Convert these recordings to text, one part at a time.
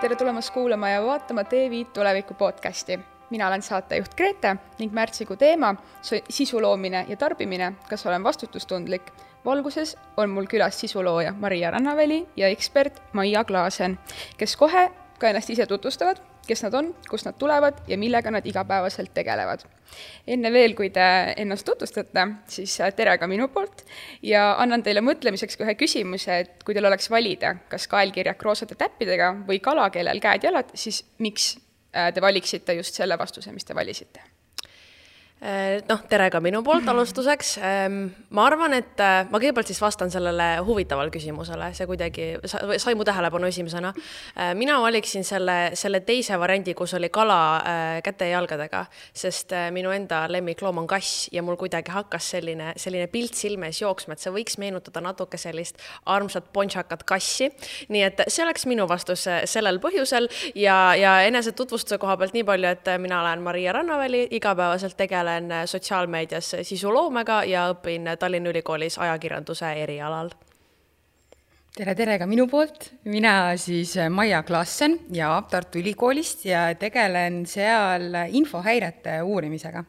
tere tulemast kuulama ja vaatama TV5 tuleviku podcasti. mina olen saatejuht Grete ning märtsikuu teema sisu loomine ja tarbimine, kas olen vastutustundlik. valguses on mul külas sisulooja Maria Rannaväli ja ekspert Maia Klaasen, kes kohe ka ennast ise tutvustavad kes nad on, kust nad tulevad ja millega nad igapäevaselt tegelevad. enne veel, kui te ennast tutvustate, siis äh, tere ka minu poolt ja annan teile mõtlemiseks ka ühe küsimuse, et kui teil oleks valida, kas kaelkirjak roosade täppidega või kala, kellel käed-jalad, siis miks äh, te valiksite just selle vastuse, mis te valisite? Äh, noh, tere ka minu poolt alustuseks. Ma arvan, et äh, ma kõigepealt siis vastan sellele huvitavale küsimusele, see kuidagi sai mu tähelepanu esimesena. Äh, mina valiksin selle, selle teise variandi, kus oli kala käte ja jalgadega, sest minu enda lemmikloom on kass ja mul kuidagi hakkas selline, selline pilt silme ees jooksma, et see võiks meenutada natuke sellist armsat pontšakat kassi. nii et see oleks minu vastus sellel põhjusel ja, ja enesetutvustuse koha pealt nii palju, et mina olen Maria Rannaväli, igapäevaselt tegelen tegelen sotsiaalmeedias sisuloomega ja õpin Tallinna Ülikoolis ajakirjanduse erialal. Tere, tere ka minu poolt, mina siis Maia Klaassen ja Tartu Ülikoolist ja tegelen seal infohäirete uurimisega,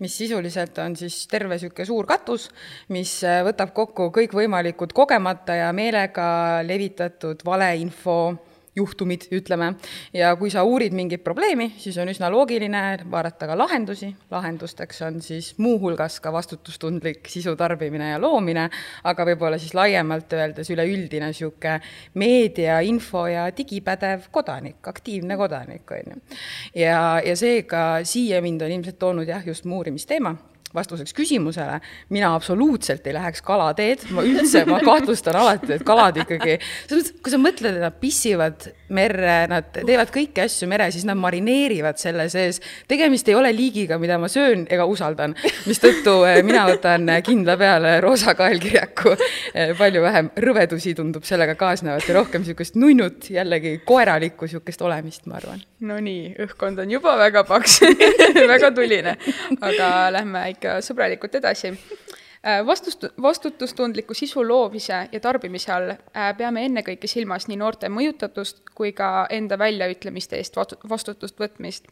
mis sisuliselt on siis terve niisugune suur katus, mis võtab kokku kõikvõimalikud kogemata ja meelega levitatud valeinfo juhtumid, ütleme, ja kui sa uurid mingit probleemi, siis on üsna loogiline vaadata ka lahendusi, lahendusteks on siis muuhulgas ka vastutustundlik sisu tarbimine ja loomine, aga võib-olla siis laiemalt öeldes üleüldine niisugune meedia, info ja digipädev kodanik, aktiivne kodanik, on ju. ja, ja seega siia mind on ilmselt toonud jah, just mu uurimisteema vastuseks küsimusele, mina absoluutselt ei läheks kalateed, ma üldse, ma kahtlustan alati, et kalad ikkagi, selles mõttes, kui sa mõtled, et nad pissivad merre, nad teevad kõiki asju mere, siis nad marineerivad selle sees. tegemist ei ole liigiga, mida ma söön ega usaldan, mistõttu eh, mina võtan kindla peale roosa kaelkirjaku. Eh, palju vähem rõvedusi tundub sellega kaasnevat ja rohkem niisugust nunnut, jällegi koeralikku niisugust olemist, ma arvan. Nonii, õhkkond on juba väga paks väga tuline, aga lähme ikka sõbralikult edasi äh, vastust, vastutustundliku sisu loomise ja tarbimise all äh, peame ennekõike silmas nii noorte mõjutatust kui ka enda väljaütlemiste eest vastutust võtmist.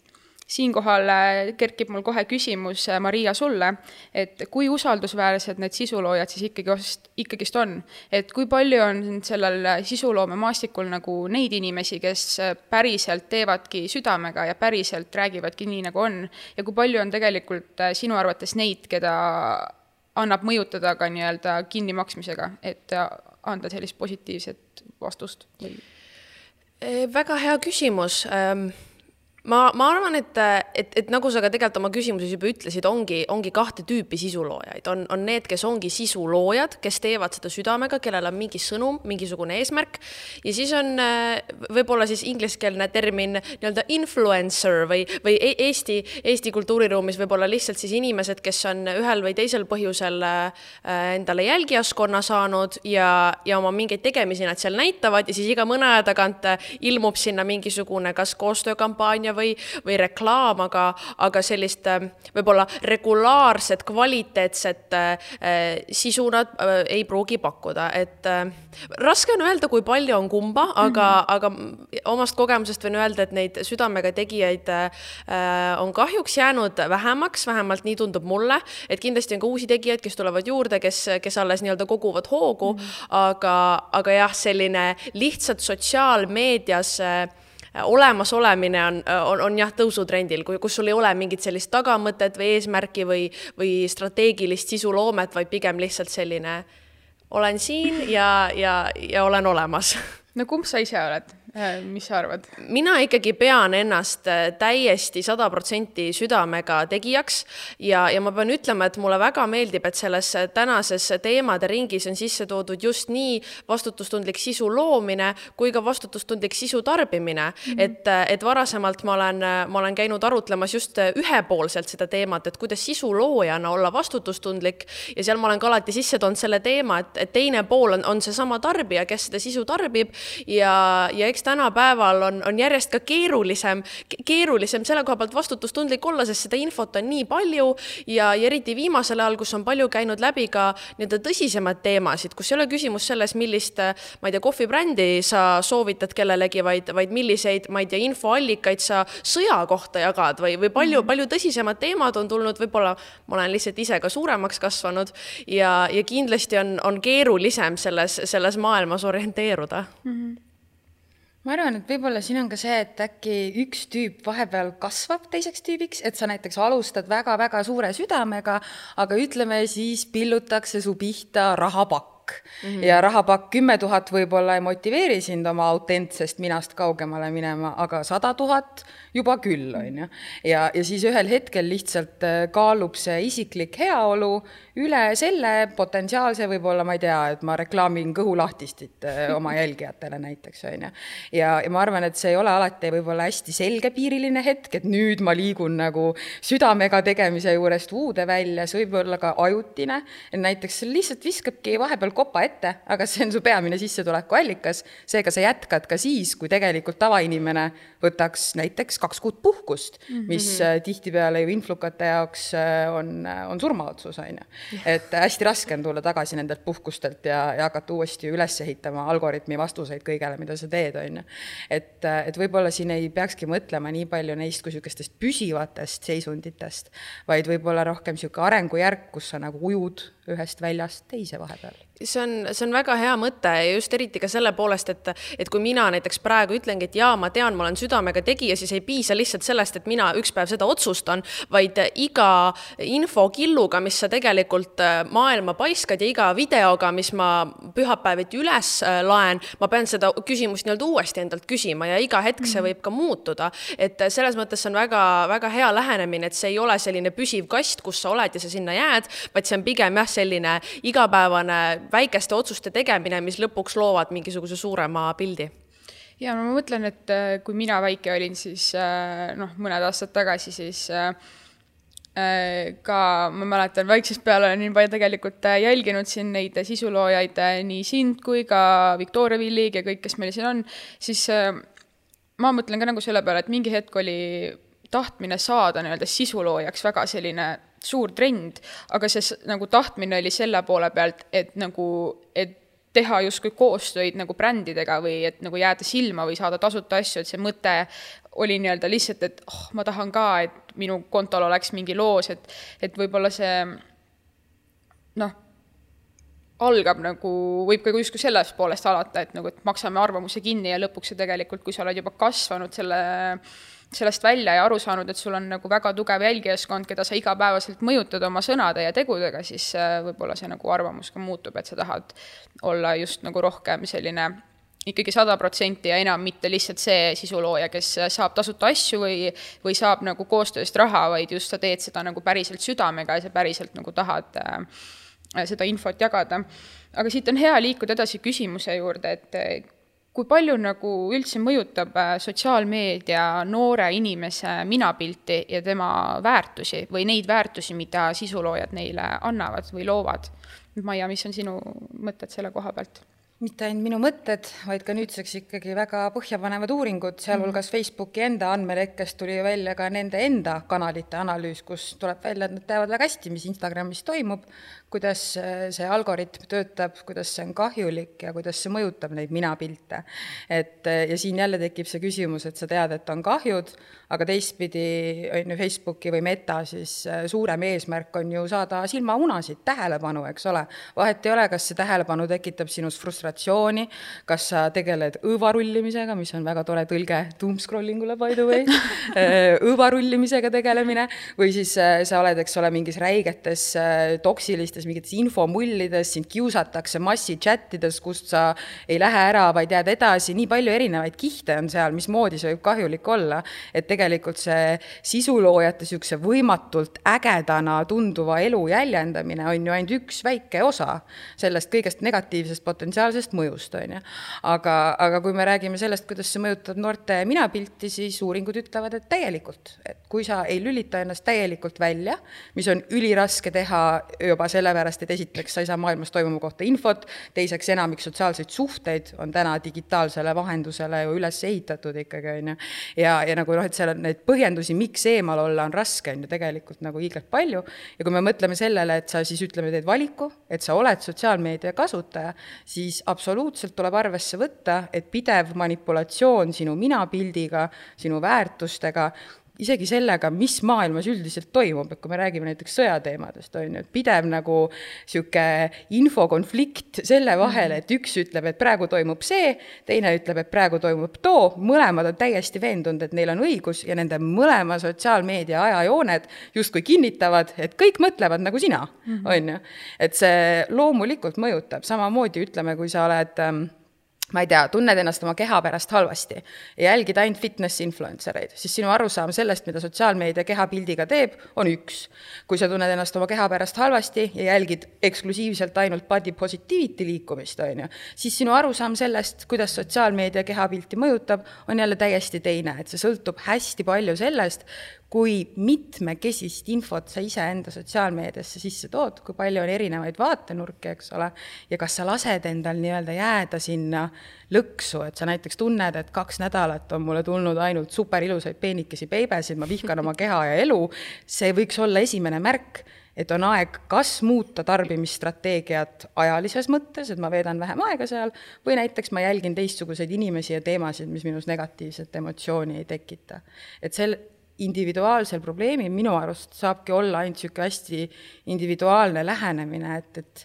Siinkohal äh, kerkib mul kohe küsimus, Maria, sulle, et kui usaldusväärsed need sisuloojad siis ikkagi, ikkagist on? et kui palju on sellel sisuloomemaastikul nagu neid inimesi, kes päriselt teevadki südamega ja päriselt räägivadki nii, nagu on, ja kui palju on tegelikult sinu arvates neid, keda annab mõjutada ka nii-öelda kinnimaksmisega, et anda sellist positiivset vastust väga hea küsimus. Ähm ma, ma arvan, et, et, et nagu sa ka tegelikult oma küsimuses juba ütlesid, ongi, ongi kahte tüüpi sisuloojaid, on, on need, kes ongi sisuloojad, kes teevad seda südamega, kellel on mingi sõnum, mingisugune eesmärk. ja siis on võib-olla siis ingliskeelne termin nii-öelda influencer või, või e-, Eesti, Eesti kultuuriruumis võib-olla lihtsalt siis inimesed, kes on ühel või teisel põhjusel endale jälgijaskonna saanud ja, ja oma mingeid tegemisi nad seal näitavad ja siis iga mõne aja tagant ilmub sinna mingisugune kas koostöökampaania või, või reklaam, aga, aga sellist äh, võib-olla regulaarset, kvaliteetset äh, sisu nad äh, ei pruugi pakkuda, et äh, raske on öelda, kui palju on kumba, aga mm, -hmm. aga omast kogemusest võin öelda, et neid südamega tegijaid äh, on kahjuks jäänud vähemaks, vähemalt nii tundub mulle, et kindlasti on ka uusi tegijaid, kes tulevad juurde, kes, kes alles nii-öelda koguvad hoogu mm, -hmm. aga, aga jah, selline lihtsalt sotsiaalmeedias äh, olemasolemine on, on, on jah, tõusutrendil, kus sul ei ole mingit sellist tagamõtet või eesmärki või, või strateegilist sisuloomet, vaid pigem lihtsalt selline olen siin ja, ja, ja olen olemas. no kumb sa ise oled? Äh, mis sa arvad? mina ikkagi pean ennast äh, täiesti sada protsenti südamega tegijaks ja, ja ma pean ütlema, et mulle väga meeldib, et selles tänases teemade ringis on sisse toodud just nii vastutustundlik sisu loomine kui ka vastutustundlik sisu tarbimine mm. -hmm. et, äh, et varasemalt ma olen, ma olen käinud arutlemas just ühepoolselt seda teemat, et kuidas sisu loojana olla vastutustundlik ja seal ma olen ka alati sisse toonud selle teema, et, et teine pool on, on seesama tarbija, kes seda sisu tarbib ja, ja eks tänapäeval on, on järjest ka keerulisem, keerulisem selle koha pealt vastutustundlik olla, sest seda infot on nii palju ja, ja eriti viimasel ajal, kus on palju käinud läbi ka nii-öelda tõsisemaid teemasid, kus ei ole küsimus selles, millist, ma ei tea, kohvibrändi sa soovitad kellelegi, vaid, vaid milliseid, ma ei tea, infoallikaid sa sõja kohta jagad või, või palju -hmm. palju tõsisemad teemad on tulnud, võib-olla ma olen lihtsalt ise ka suuremaks kasvanud ja, ja kindlasti on, on keerulisem selles, selles maailmas orienteeruda mm. -hmm ma arvan, et võib-olla siin on ka see, et äkki üks tüüp vahepeal kasvab teiseks tüübiks, et sa näiteks alustad väga-väga suure südamega, aga ütleme siis pillutakse su pihta rahapakk rahapakk mm -hmm. ja rahapakk kümme tuhat võib-olla ei motiveeri sind oma autentsest minast kaugemale minema, aga sada tuhat juba küll, on ju. ja, ja siis ühel hetkel lihtsalt äh, kaalub see isiklik heaolu üle selle potentsiaalse võib-olla, ma ei tea, et ma reklaamin kõhulahtistit äh, oma jälgijatele näiteks, on ju. ja, ja ma arvan, et see ei ole alati võib-olla hästi selgepiiriline hetk, et nüüd ma liigun nagu südamega tegemise juurest uude välja, see võib olla ka ajutine, näiteks lihtsalt viskabki vahepeal kopa ette, aga see on su peamine sissetulekuallikas, seega sa jätkad ka siis, kui tegelikult tavainimene võtaks näiteks kaks kuud puhkust mm, -hmm. mis tihtipeale ju influkate jaoks äh, on, on surmaotsus, on ju. et hästi raske on tulla tagasi nendelt puhkustelt ja, ja hakata uuesti üles ehitama algoritmi vastuseid kõigele, mida sa teed, on ju. et, et võib-olla siin ei peakski mõtlema nii palju neist kui niisugustest püsivatest seisunditest, vaid võib-olla rohkem niisugune arengujärk, kus sa nagu ujud ühest väljast teise vahepeal see on, see on väga hea mõte ja just eriti ka selle poolest, et, et kui mina näiteks praegu ütlengi, et jaa, ma tean, ma olen südamega tegija, siis ei piisa lihtsalt sellest, et mina üks päev seda otsustan, vaid iga infokilluga, mis sa tegelikult äh, maailma paiskad ja iga videoga, mis ma pühapäeviti üles äh, laen, ma pean seda küsimust nii-öelda uuesti endalt küsima ja iga hetk see mhm. võib ka muutuda. et selles mõttes see on väga-väga hea lähenemine, et see ei ole selline püsiv kast, kus sa oled ja sa sinna jääd, vaid see on pigem jah, selline igapäevane väikeste otsuste tegemine, mis lõpuks loovad mingisuguse suurema pildi? Ja no ma mõtlen, et äh, kui mina väike olin, siis äh, noh, mõned aastad tagasi, siis äh, ka ma mäletan, väiksest peale olen juba tegelikult jälginud siin neid sisuloojaid, nii sind kui ka Victoria Villig ja kõik, kes meil siin on, siis ma mõtlen ka nagu selle peale, et mingi hetk oli tahtmine saada nii-öelda sisuloojaks väga selline suur trend, aga see nagu tahtmine oli selle poole pealt, et nagu, et teha justkui koostöid nagu brändidega või et nagu jääda silma või saada tasuta asju, et see mõte oli nii-öelda lihtsalt, et oh, ma tahan ka, et minu kontol oleks mingi loos, et, et võib-olla see noh, algab nagu, võib ka justkui sellest poolest alata, et nagu, et maksame arvamuse kinni ja lõpuks see tegelikult, kui sa oled juba kasvanud selle äh, sellest välja ja aru saanud, et sul on nagu väga tugev jälgijaskond, keda sa igapäevaselt mõjutad oma sõnade ja tegudega, siis äh, võib-olla see nagu arvamus ka muutub, et sa tahad olla just nagu rohkem selline ikkagi sada protsenti ja enam mitte lihtsalt see sisulooja, kes saab tasuta asju või, või saab nagu koostööst raha, vaid just sa teed seda nagu päriselt südamega ja sa päriselt nagu tahad äh, seda infot jagada. aga siit on hea liikuda edasi küsimuse juurde, et kui palju nagu üldse mõjutab äh, sotsiaalmeedia noore inimese minapilti ja tema väärtusi või neid väärtusi, mida sisuloojad neile annavad või loovad? Maia, mis on sinu mõtted selle koha pealt? mitte ainult minu mõtted, vaid ka nüüdseks ikkagi väga põhjapanevad uuringud, sealhulgas mhm. Facebooki enda andmelekkest tuli välja ka nende enda kanalite analüüs, kus tuleb välja, et nad teavad väga hästi, mis Instagramis toimub, kuidas see algoritm töötab, kuidas see on kahjulik ja kuidas see mõjutab neid minapilte. et ja siin jälle tekib see küsimus, et sa tead, et on kahjud, aga teistpidi on ju Facebooki või Meta siis äh, suurem eesmärk on ju saada silmaunasid, tähelepanu, eks ole. vahet ei ole, kas see tähelepanu tekitab sinus frustratsiooni, kas sa tegeled õõvarullimisega, mis on väga tore tõlge doom scrolling ule by the way äh, õõvarullimisega tegelemine, või siis äh, sa oled, eks ole, mingis räigetes toksilistes mingites, mingites infomullides, sind kiusatakse massichattides, kust sa ei lähe ära, vaid jääd edasi, nii palju erinevaid kihte on seal, mismoodi see võib kahjulik olla, et tegelikult see sisuloojate niisuguse võimatult ägedana tunduva elu jäljendamine on ju ainult üks väike osa sellest kõigest negatiivsest potentsiaalsest mõjust, on ju. aga, aga kui me räägime sellest, kuidas see mõjutab noorte minapilti, siis uuringud ütlevad, et täielikult, et kui sa ei lülita ennast täielikult välja, mis on üliraske teha juba sellepärast, et esiteks sa ei saa maailmas toimuva kohta infot, teiseks enamik sotsiaalseid suhteid on täna digitaalsele vahendusele ju üles ehitatud ikkagi, on ju. ja, ja nagu noh, et seal on neid põhjendusi, miks eemal olla on raske, on ju tegelikult nagu hiiglalt palju ja kui me mõtleme sellele, et sa siis ütleme, teed valiku, et sa oled sotsiaalmeedia kasutaja, siis absoluutselt tuleb arvesse võtta, et pidev manipulatsioon sinu minapildiga, sinu väärtustega, isegi sellega, mis maailmas üldiselt toimub, et kui me räägime näiteks sõjateemadest, on ju, et pidev nagu niisugune infokonflikt selle vahel, et üks ütleb, et praegu toimub see, teine ütleb, et praegu toimub too, mõlemad on täiesti veendunud, et neil on õigus ja nende mõlema sotsiaalmeedia ajajooned justkui kinnitavad, et kõik mõtlevad nagu sina, on ju. et see loomulikult mõjutab, samamoodi ütleme, kui sa oled ähm, ma ei tea, tunned ennast oma keha pärast halvasti ja jälgid ainult fitness influencer eid, siis sinu arusaam sellest, mida sotsiaalmeedia kehapildiga teeb, on üks. kui sa tunned ennast oma keha pärast halvasti ja jälgid eksklusiivselt ainult body positivity liikumist, on ju, siis sinu arusaam sellest, kuidas sotsiaalmeedia kehapilti mõjutab, on jälle täiesti teine, et see sõltub hästi palju sellest, kui mitmekesist infot sa iseenda sotsiaalmeediasse sisse tood, kui palju on erinevaid vaatenurki, eks ole, ja kas sa lased endal nii-öelda jääda sinna lõksu, et sa näiteks tunned, et kaks nädalat on mulle tulnud ainult superilusaid peenikesi beebesid, ma vihkan oma keha ja elu, see võiks olla esimene märk, et on aeg kas muuta tarbimisstrateegiat ajalises mõttes, et ma veedan vähem aega seal, või näiteks ma jälgin teistsuguseid inimesi ja teemasid, mis minus negatiivset emotsiooni ei tekita. et sel, individuaalsel probleemil minu arust saabki olla ainult niisugune hästi individuaalne lähenemine, et, et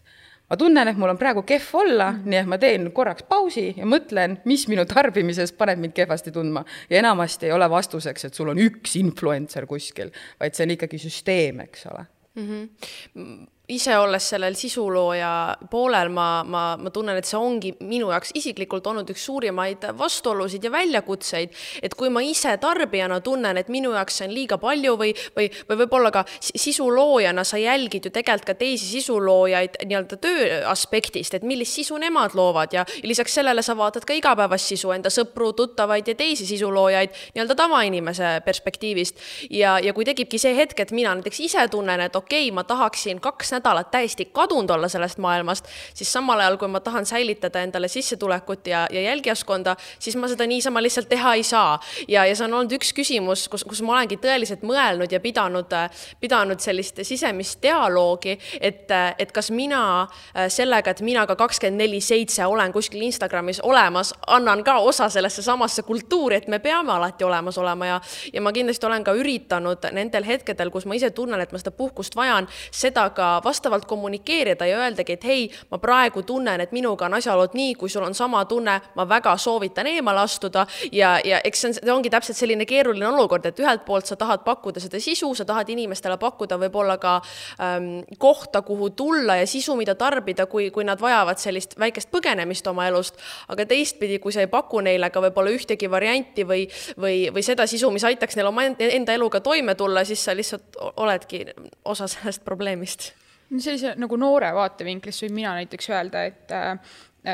ma tunnen, et mul on praegu kehv olla mm, -hmm. nii et ma teen korraks pausi ja mõtlen, mis minu tarbimises paneb mind kehvasti tundma. ja enamasti ei ole vastuseks, et sul on üks influencer kuskil, vaid see on ikkagi süsteem, eks ole mm. -hmm ise olles sellel sisulooja poolel, ma, ma, ma tunnen, et see ongi minu jaoks isiklikult olnud üks suurimaid vastuolusid ja väljakutseid, et kui ma ise tarbijana tunnen, et minu jaoks see on liiga palju või, või, või võib-olla ka sisuloojana sa jälgid ju tegelikult ka teisi sisuloojaid nii-öelda töö aspektist, et millist sisu nemad loovad ja, lisaks sellele sa vaatad ka igapäevast sisu, enda sõpru, tuttavaid ja teisi sisuloojaid nii-öelda tavainimese perspektiivist. ja, ja kui tekibki see hetk, et mina näiteks ise tunnen, et okei okay,, ma tahaksin kaks nädalat täiesti kadunud olla sellest maailmast, siis samal ajal, kui ma tahan säilitada endale sissetulekut ja, ja jälgijaskonda, siis ma seda niisama lihtsalt teha ei saa. ja, ja see on olnud üks küsimus, kus, kus ma olengi tõeliselt mõelnud ja pidanud, pidanud sellist sisemist dialoogi, et, et kas mina sellega, et mina ka kakskümmend neli seitse olen kuskil Instagramis olemas, annan ka osa sellesse samasse kultuuri, et me peame alati olemas olema ja, ja ma kindlasti olen ka üritanud nendel hetkedel, kus ma ise tunnen, et ma seda puhkust vajan, seda ka vastavalt kommunikeerida ja öeldagi, et hei, ma praegu tunnen, et minuga on asjaolud nii, kui sul on sama tunne, ma väga soovitan eemale astuda. Ja, ja eks see on, see ongi täpselt selline keeruline olukord, et ühelt poolt sa tahad pakkuda seda sisu, sa tahad inimestele pakkuda võib-olla ka ähm, kohta, kuhu tulla ja sisu, mida tarbida, kui, kui nad vajavad sellist väikest põgenemist oma elust, aga teistpidi, kui sa ei paku neile ka võib-olla ühtegi varianti või, või, või seda sisu, mis aitaks neil oma enda eluga toime tulla, siis sa lihtsalt oledki osa sellest probleemist sellise nagu noore vaatevinklist võin mina näiteks öelda, et äh,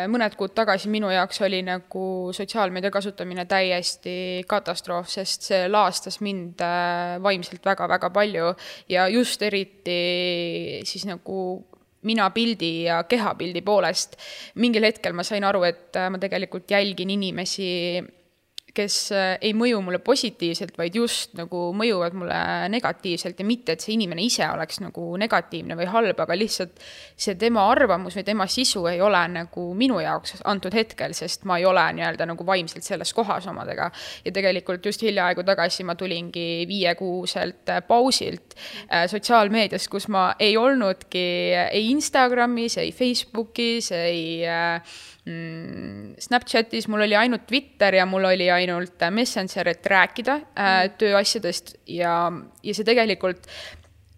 mõned kuud tagasi minu jaoks oli nagu sotsiaalmeedia kasutamine täiesti katastroof, sest see laastas mind äh, vaimselt väga-väga palju ja just eriti siis nagu mina pildi ja kehapildi poolest. mingil hetkel ma sain aru, et äh, ma tegelikult jälgin inimesi kes äh, ei mõju mulle positiivselt, vaid just nagu mõjuvad mulle negatiivselt ja mitte, et see inimene ise oleks nagu negatiivne või halb, aga lihtsalt see tema arvamus või tema sisu ei ole nagu minu jaoks antud hetkel, sest ma ei ole nii-öelda nagu vaimselt selles kohas omadega. ja tegelikult just hiljaaegu tagasi ma tulingi viiekuuselt äh, pausilt äh, sotsiaalmeediast, kus ma ei olnudki ei Instagramis, ei Facebookis, ei äh, Snapchatis mul oli ainult Twitter ja mul oli ainult äh, Messenger, et rääkida äh, mm. tööasjadest ja, ja see tegelikult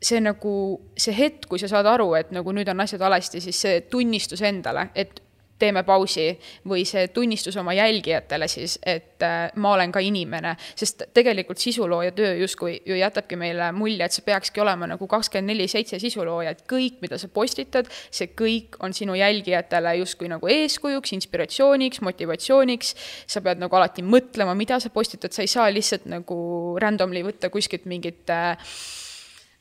see nagu, see hetk, kui sa saad aru, et nagu nüüd on asjad valesti, siis see tunnistus endale, et teeme pausi või see tunnistus oma jälgijatele siis, et äh, ma olen ka inimene, sest tegelikult sisulooja töö justkui ju jätabki meile mulje, et see peakski olema nagu kakskümmend neli seitse sisulooja, et kõik, mida sa postitad, see kõik on sinu jälgijatele justkui nagu eeskujuks, inspiratsiooniks, motivatsiooniks. sa pead nagu alati mõtlema, mida sa postitad, sa ei saa lihtsalt nagu randomly võtta kuskilt mingit äh,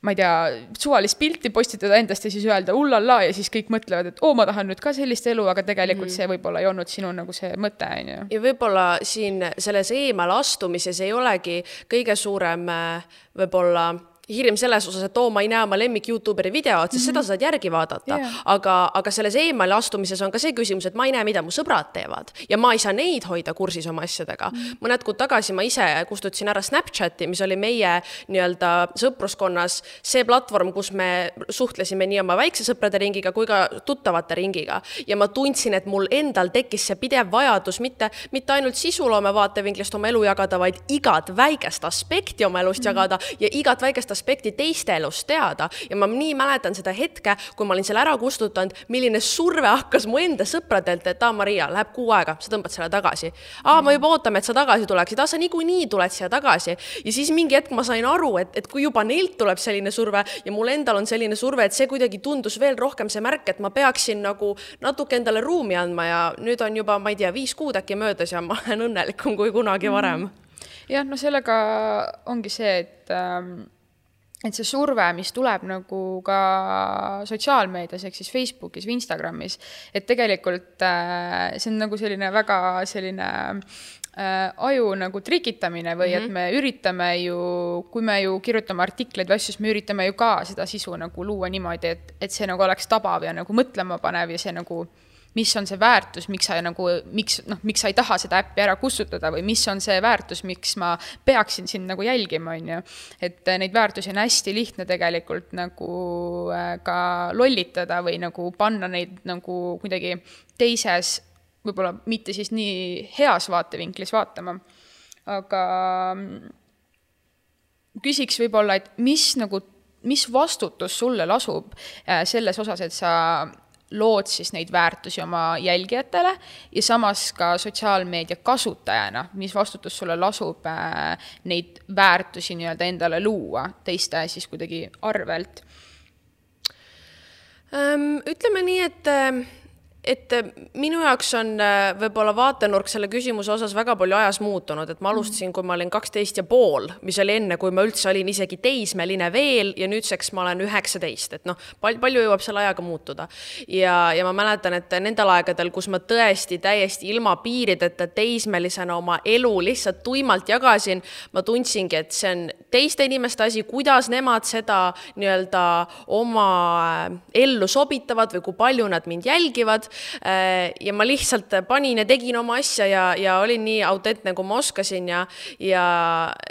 ma ei tea, suvalist pilti postitada endast ja siis öelda ullallaa ja siis kõik mõtlevad, et oo, ma tahan nüüd ka sellist elu, aga tegelikult mm see võib-olla ei olnud sinu nagu see mõte, on ju. ja võib-olla siin selles eemale astumises ei olegi kõige suurem äh, võib-olla hirm selles osas, et oo, ma ei näe oma lemmik Youtuberi videot, sest mm -hmm. seda saad järgi vaadata yeah.. aga, aga selles eemale astumises on ka see küsimus, et ma ei näe, mida mu sõbrad teevad ja ma ei saa neid hoida kursis oma asjadega mm. -hmm. mõned kuud tagasi ma ise kustutasin ära Snapchati, mis oli meie nii-öelda sõpruskonnas see platvorm, kus me suhtlesime nii oma väikse sõprade ringiga kui ka tuttavate ringiga. ja ma tundsin, et mul endal tekkis see pidev vajadus mitte, mitte ainult sisuloome vaatevinklist oma elu jagada, vaid igat väikest aspekti oma elust mm -hmm. jagada ja igat väikest aspekti teiste elust teada ja ma nii mäletan seda hetke, kui ma olin selle ära kustutanud, milline surve hakkas mu enda sõpradelt, et aa, Maria, läheb kuu aega, sa tõmbad selle tagasi. aa, me juba ootame, et sa tagasi tuleksid, aa, sa niikuinii tuled siia tagasi. ja siis mingi hetk ma sain aru, et, et kui juba neilt tuleb selline surve ja mul endal on selline surve, et see kuidagi tundus veel rohkem see märk, et ma peaksin nagu natuke endale ruumi andma ja nüüd on juba, ma ei tea, viis kuud äkki möödas ja ma olen õnnelikum kui kunagi varem. jah, no sellega ongi see, et ähm et see surve, mis tuleb nagu ka sotsiaalmeedias ehk siis Facebookis või Instagramis, et tegelikult äh, see on nagu selline väga selline äh, aju nagu trikitamine või mm -hmm. et mhm. me üritame ju, kui me ju kirjutame artikleid või asju, siis me üritame ju ka seda sisu nagu luua niimoodi, et, et see nagu oleks tabav ja nagu mõtlema panev ja see nagu mis on see väärtus, miks sa nagu, miks noh, miks sa ei taha seda äppi ära kustutada või mis on see väärtus, miks ma peaksin sind nagu jälgima, on ju. et äh, neid väärtusi on hästi lihtne tegelikult nagu äh, ka lollitada või nagu panna neid nagu kuidagi teises, võib-olla mitte siis nii heas vaatevinklis vaatama. aga mm, küsiks võib-olla, et mis nagu, mis vastutus sulle lasub äh, selles osas, et sa lood siis neid väärtusi oma jälgijatele ja samas ka sotsiaalmeedia kasutajana, mis vastutus sulle lasub äh, neid väärtusi nii-öelda endale luua teiste siis kuidagi arvelt? ütleme nii, et et äh, minu jaoks on äh, võib-olla vaatenurk selle küsimuse osas väga palju ajas muutunud, et ma alustasin, kui ma olin kaksteist ja pool, mis oli enne, kui ma üldse olin isegi teismeline veel ja nüüdseks ma olen üheksateist, et noh, palju, palju jõuab selle ajaga muutuda. ja, ja ma mäletan, et nendel aegadel, kus ma tõesti täiesti ilma piirideta teismelisena oma elu lihtsalt tuimalt jagasin, ma tundsingi, et see on teiste inimeste asi, kuidas nemad seda nii-öelda oma ellu sobitavad või kui palju nad mind jälgivad Äh, ja ma lihtsalt panin ja tegin oma asja ja, ja olin nii autentne, kui ma oskasin ja, ja,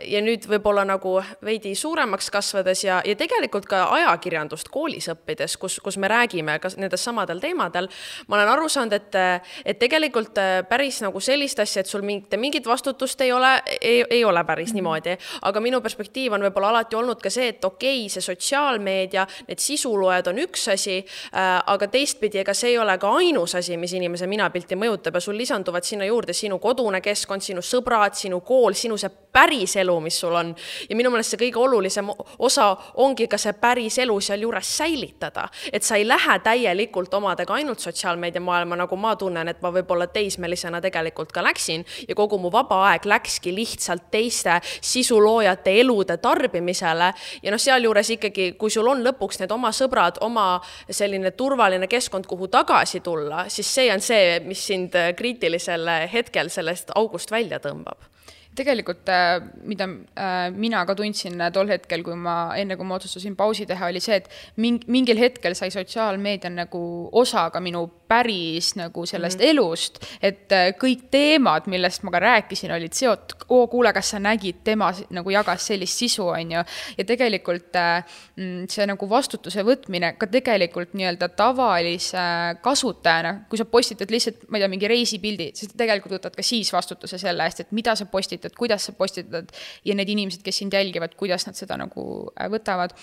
ja nüüd võib-olla nagu veidi suuremaks kasvades ja, ja tegelikult ka ajakirjandust koolis õppides, kus, kus me räägime ka nendest samadel teemadel, ma olen aru saanud, et, et tegelikult päris nagu sellist asja, et sul mingit, mingit vastutust ei ole, ei, ei ole päris -hmm. niimoodi, aga minu perspektiiv on võib-olla alati olnud ka see, et okei okay,, see sotsiaalmeedia, need sisuloojad on üks asi äh,, aga teistpidi, ega see ei ole ka ainult ainus asi, mis inimese minapilti mõjutab ja sul lisanduvad sinna juurde sinu kodune keskkond, sinu sõbrad, sinu kool, sinu see päriselu, mis sul on. ja minu meelest see kõige olulisem osa ongi ka see päriselu sealjuures säilitada. et sa ei lähe täielikult omadega ainult sotsiaalmeediamaailma, nagu ma tunnen, et ma võib-olla teismelisena tegelikult ka läksin ja kogu mu vaba aeg läkski lihtsalt teiste sisuloojate elude tarbimisele. ja noh, sealjuures ikkagi, kui sul on lõpuks need oma sõbrad, oma selline turvaline keskkond, kuhu tagasi tulla, olla, siis see on see, mis sind kriitilisel hetkel sellest august välja tõmbab. Tegelikult, äh, mida äh, mina ka tundsin tol hetkel, kui ma, enne kui ma otsustasin pausi teha, oli see, et ming-, mingil hetkel sai sotsiaalmeedia nagu osa ka minu päris nagu sellest mm -hmm. elust, et äh, kõik teemad, millest ma ka rääkisin, olid seotud, oo, kuule, kas sa nägid, tema nagu jagas sellist sisu, on ju, ja tegelikult äh, mm, see nagu vastutuse võtmine ka tegelikult nii-öelda tavalise kasutajana, kui sa postitad lihtsalt, ma ei tea, mingi reisipildi, siis tegelikult võtad ka siis vastutuse selle eest, et mida sa postitad, kuidas sa postitad ja need inimesed, kes sind jälgivad, kuidas nad seda nagu äh, võtavad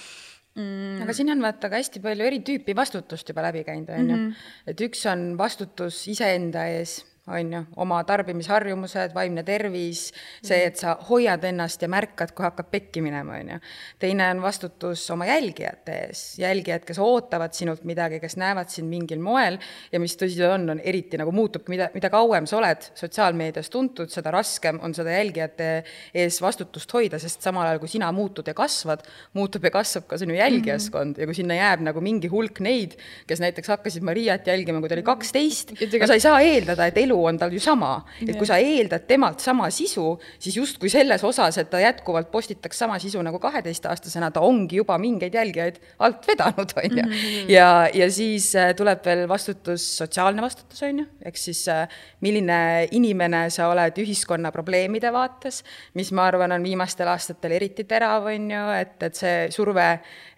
mm.. aga siin on vaata ka hästi palju eri tüüpi vastutust juba läbi käinud, on ju. Mhm. et üks on vastutus iseenda ees on ju, oma tarbimisharjumused, vaimne tervis, see, et sa hoiad ennast ja märkad, kui hakkab pekki minema, on ju. teine on vastutus oma jälgijate ees, jälgijad, kes ootavad sinult midagi, kes näevad sind mingil moel ja mis tõsi on, on eriti nagu muutub, mida, mida kauem sa oled sotsiaalmeedias tuntud, seda raskem on seda jälgijate ees vastutust hoida, sest samal ajal, kui sina muutud ja kasvad, muutub ja kasvab ka sinu jälgijaskond mm -hmm. ja kui sinna jääb nagu mingi hulk neid, kes näiteks hakkasid Mariat jälgima, kui ta oli kaksteist, sa ei saa eeldada, et elu elu on tal ju sama. et kui sa eeldad temalt sama sisu, siis justkui selles osas, et ta jätkuvalt postitaks sama sisu nagu kaheteistaastasena, ta ongi juba mingeid jälgijaid alt vedanud, on ju. Mhm. ja, ja siis äh, tuleb veel vastutus, sotsiaalne vastutus, on ju, ehk siis äh, milline inimene sa oled ühiskonna probleemide vaates, mis ma arvan, on viimastel aastatel eriti terav, on ju, et, et see surve,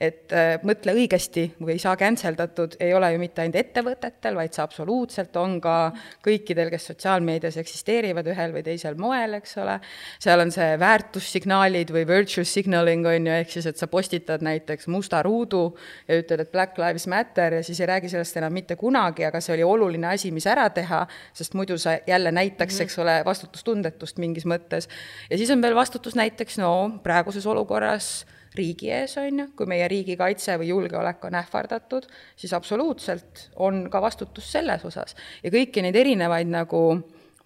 et äh, mõtle õigesti või ei saa cancel datud, ei ole ju mitte ainult ettevõtetel, vaid see absoluutselt on ka kõikidel nendel, kes sotsiaalmeedias eksisteerivad ühel või teisel moel, eks ole, seal on see väärtussignaalid või virtue signaling, on ju, ehk siis, et sa postitad näiteks musta ruudu ja ütled, et Black Lives Matter ja siis ei räägi sellest enam mitte kunagi, aga see oli oluline asi, mis ära teha, sest muidu sa jälle näitaks, eks ole, vastutustundetust mingis mõttes. ja siis on veel vastutus näiteks, no praeguses olukorras riigi ees, on ju, kui meie riigikaitse või julgeolek on ähvardatud, siis absoluutselt on ka vastutus selles osas. ja kõiki neid erinevaid nagu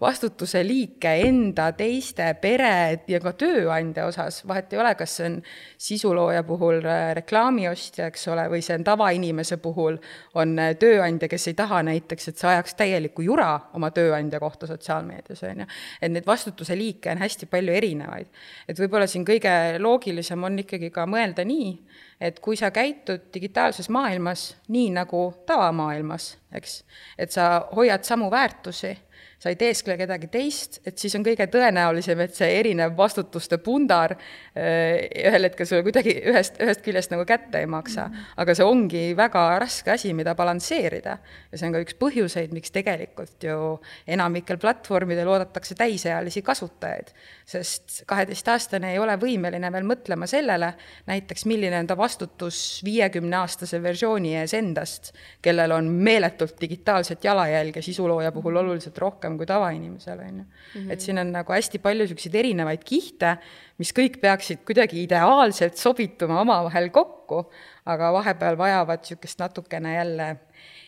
vastutuse liike enda, teiste, pere ja ka tööandja osas, vahet ei ole, kas see on sisulooja puhul äh, reklaamiostja, eks ole, või see on tavainimese puhul, on äh, tööandja, kes ei taha näiteks, et sa ajaks täielikku jura oma tööandja kohta sotsiaalmeedias, on ju. et neid vastutuse liike on hästi palju erinevaid. et võib-olla siin kõige loogilisem on ikkagi ka mõelda nii, et kui sa käitud digitaalses maailmas nii nagu tavamaailmas, eks, et sa hoiad samu väärtusi sa ei teeskle kedagi teist, et siis on kõige tõenäolisem, et see erinev vastutuste pundar äh, ühel hetkel sulle kuidagi ühest, ühest küljest nagu kätte ei maksa. aga see ongi väga raske asi, mida balansseerida. ja see on ka üks põhjuseid, miks tegelikult ju enamikel platvormidel oodatakse täisealisi kasutajaid, sest kaheteistaastane ei ole võimeline veel mõtlema sellele, näiteks milline on ta vastutus viiekümneaastase versiooni ees endast, kellel on meeletult digitaalset jalajälge sisulooja puhul oluliselt rohkem rohkem kui tavainimesel, on ju. Mhm. et siin on nagu hästi palju niisuguseid erinevaid kihte, mis kõik peaksid kuidagi ideaalselt sobituma omavahel kokku, aga vahepeal vajavad niisugust natukene jälle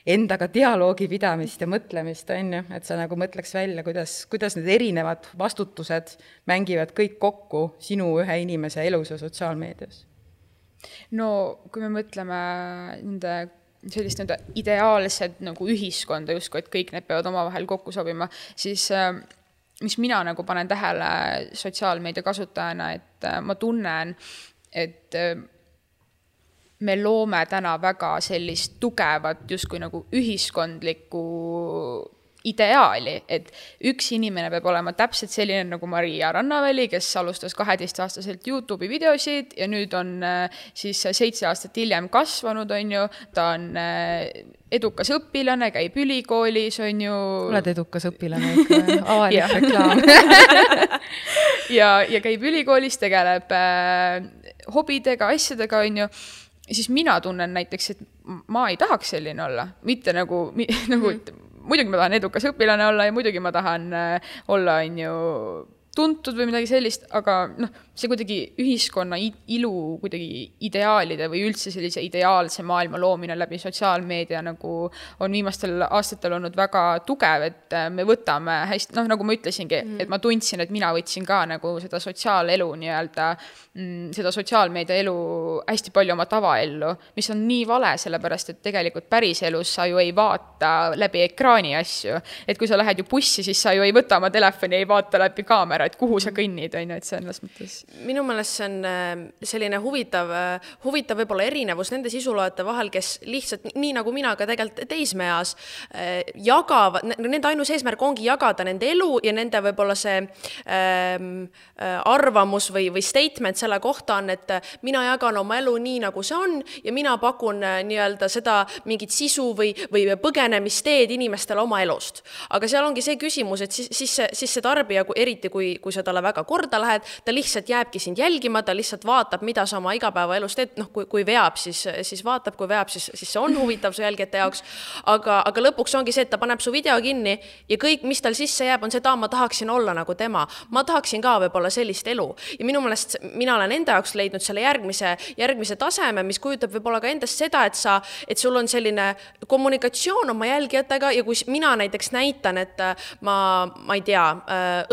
endaga dialoogi pidamist ja mõtlemist, on ju, et sa nagu mõtleks välja, kuidas, kuidas need erinevad vastutused mängivad kõik kokku sinu ühe inimese elus ja sotsiaalmeedias. no kui me mõtleme nende sellist nii-öelda ideaalset nagu ühiskonda justkui, et kõik need peavad omavahel kokku sobima, siis äh, mis mina nagu panen tähele sotsiaalmeedia kasutajana, et äh, ma tunnen, et äh, me loome täna väga sellist tugevat justkui nagu ühiskondlikku ideaali, et üks inimene peab olema täpselt selline nagu Maria Rannaväli, kes alustas kaheteistaastaselt Youtube'i videosid ja nüüd on äh, siis seitse aastat hiljem kasvanud, on ju, ta on äh, edukas õpilane, käib ülikoolis, on ju. oled edukas õpilane ikka, avalik reklaam. Ja, ja käib ülikoolis, tegeleb äh, hobidega, asjadega, on ju. Siis mina tunnen näiteks, et ma ei tahaks selline olla, mitte nagu, nagu, et muidugi ma tahan edukas õpilane olla ja muidugi ma tahan äh, olla, on ju, tuntud või midagi sellist, aga noh, see kuidagi ühiskonna ilu kuidagi ideaalide või üldse sellise ideaalse maailma loomine läbi sotsiaalmeedia nagu on viimastel aastatel olnud väga tugev, et äh, me võtame hästi, noh, nagu ma ütlesingi mm., et ma tundsin, et mina võtsin ka nagu seda sotsiaalelu nii-öelda mm,, seda sotsiaalmeedia elu hästi palju oma tavaellu, mis on nii vale, sellepärast et tegelikult päriselus sa ju ei vaata läbi ekraani asju. et kui sa lähed ju bussi, siis sa ju ei võta oma telefoni, ei vaata läbi kaamera, et kuhu sa kõnnid, on ju, et selles mõttes minu meelest see on äh, selline huvitav, äh, huvitav võib-olla erinevus nende sisuloojate vahel, kes lihtsalt nii nagu mina ka tegelikult teismeeas äh, jagavad, nende ainus eesmärk ongi jagada nende elu ja nende võib-olla see ähm, arvamus või, või statement selle kohta on, et mina jagan oma elu nii, nagu see on ja mina pakun nii-öelda seda mingit sisu või, või põgenemisteed inimestele oma elust. aga seal ongi see küsimus, et siis, siis see, siis see tarbija, eriti kui kui, kui sa talle väga korda lähed, ta lihtsalt jääbki sind jälgima, ta lihtsalt vaatab, mida sa oma igapäevaelus teed, noh, kui, kui veab, siis, siis vaatab, kui veab, siis, siis see on huvitav su jälgijate jaoks. aga, aga lõpuks ongi see, et ta paneb su video kinni ja kõik, mis tal sisse jääb, on see, et aa, ma tahaksin olla nagu tema. ma tahaksin ka võib-olla sellist elu ja minu meelest mina olen enda jaoks leidnud selle järgmise, järgmise taseme, mis kujutab võib-olla ka endast seda, et sa, et sul on selline kommunikatsioon oma jälgijatega ja kui mina näiteks näitan, et ma, ma ei tea,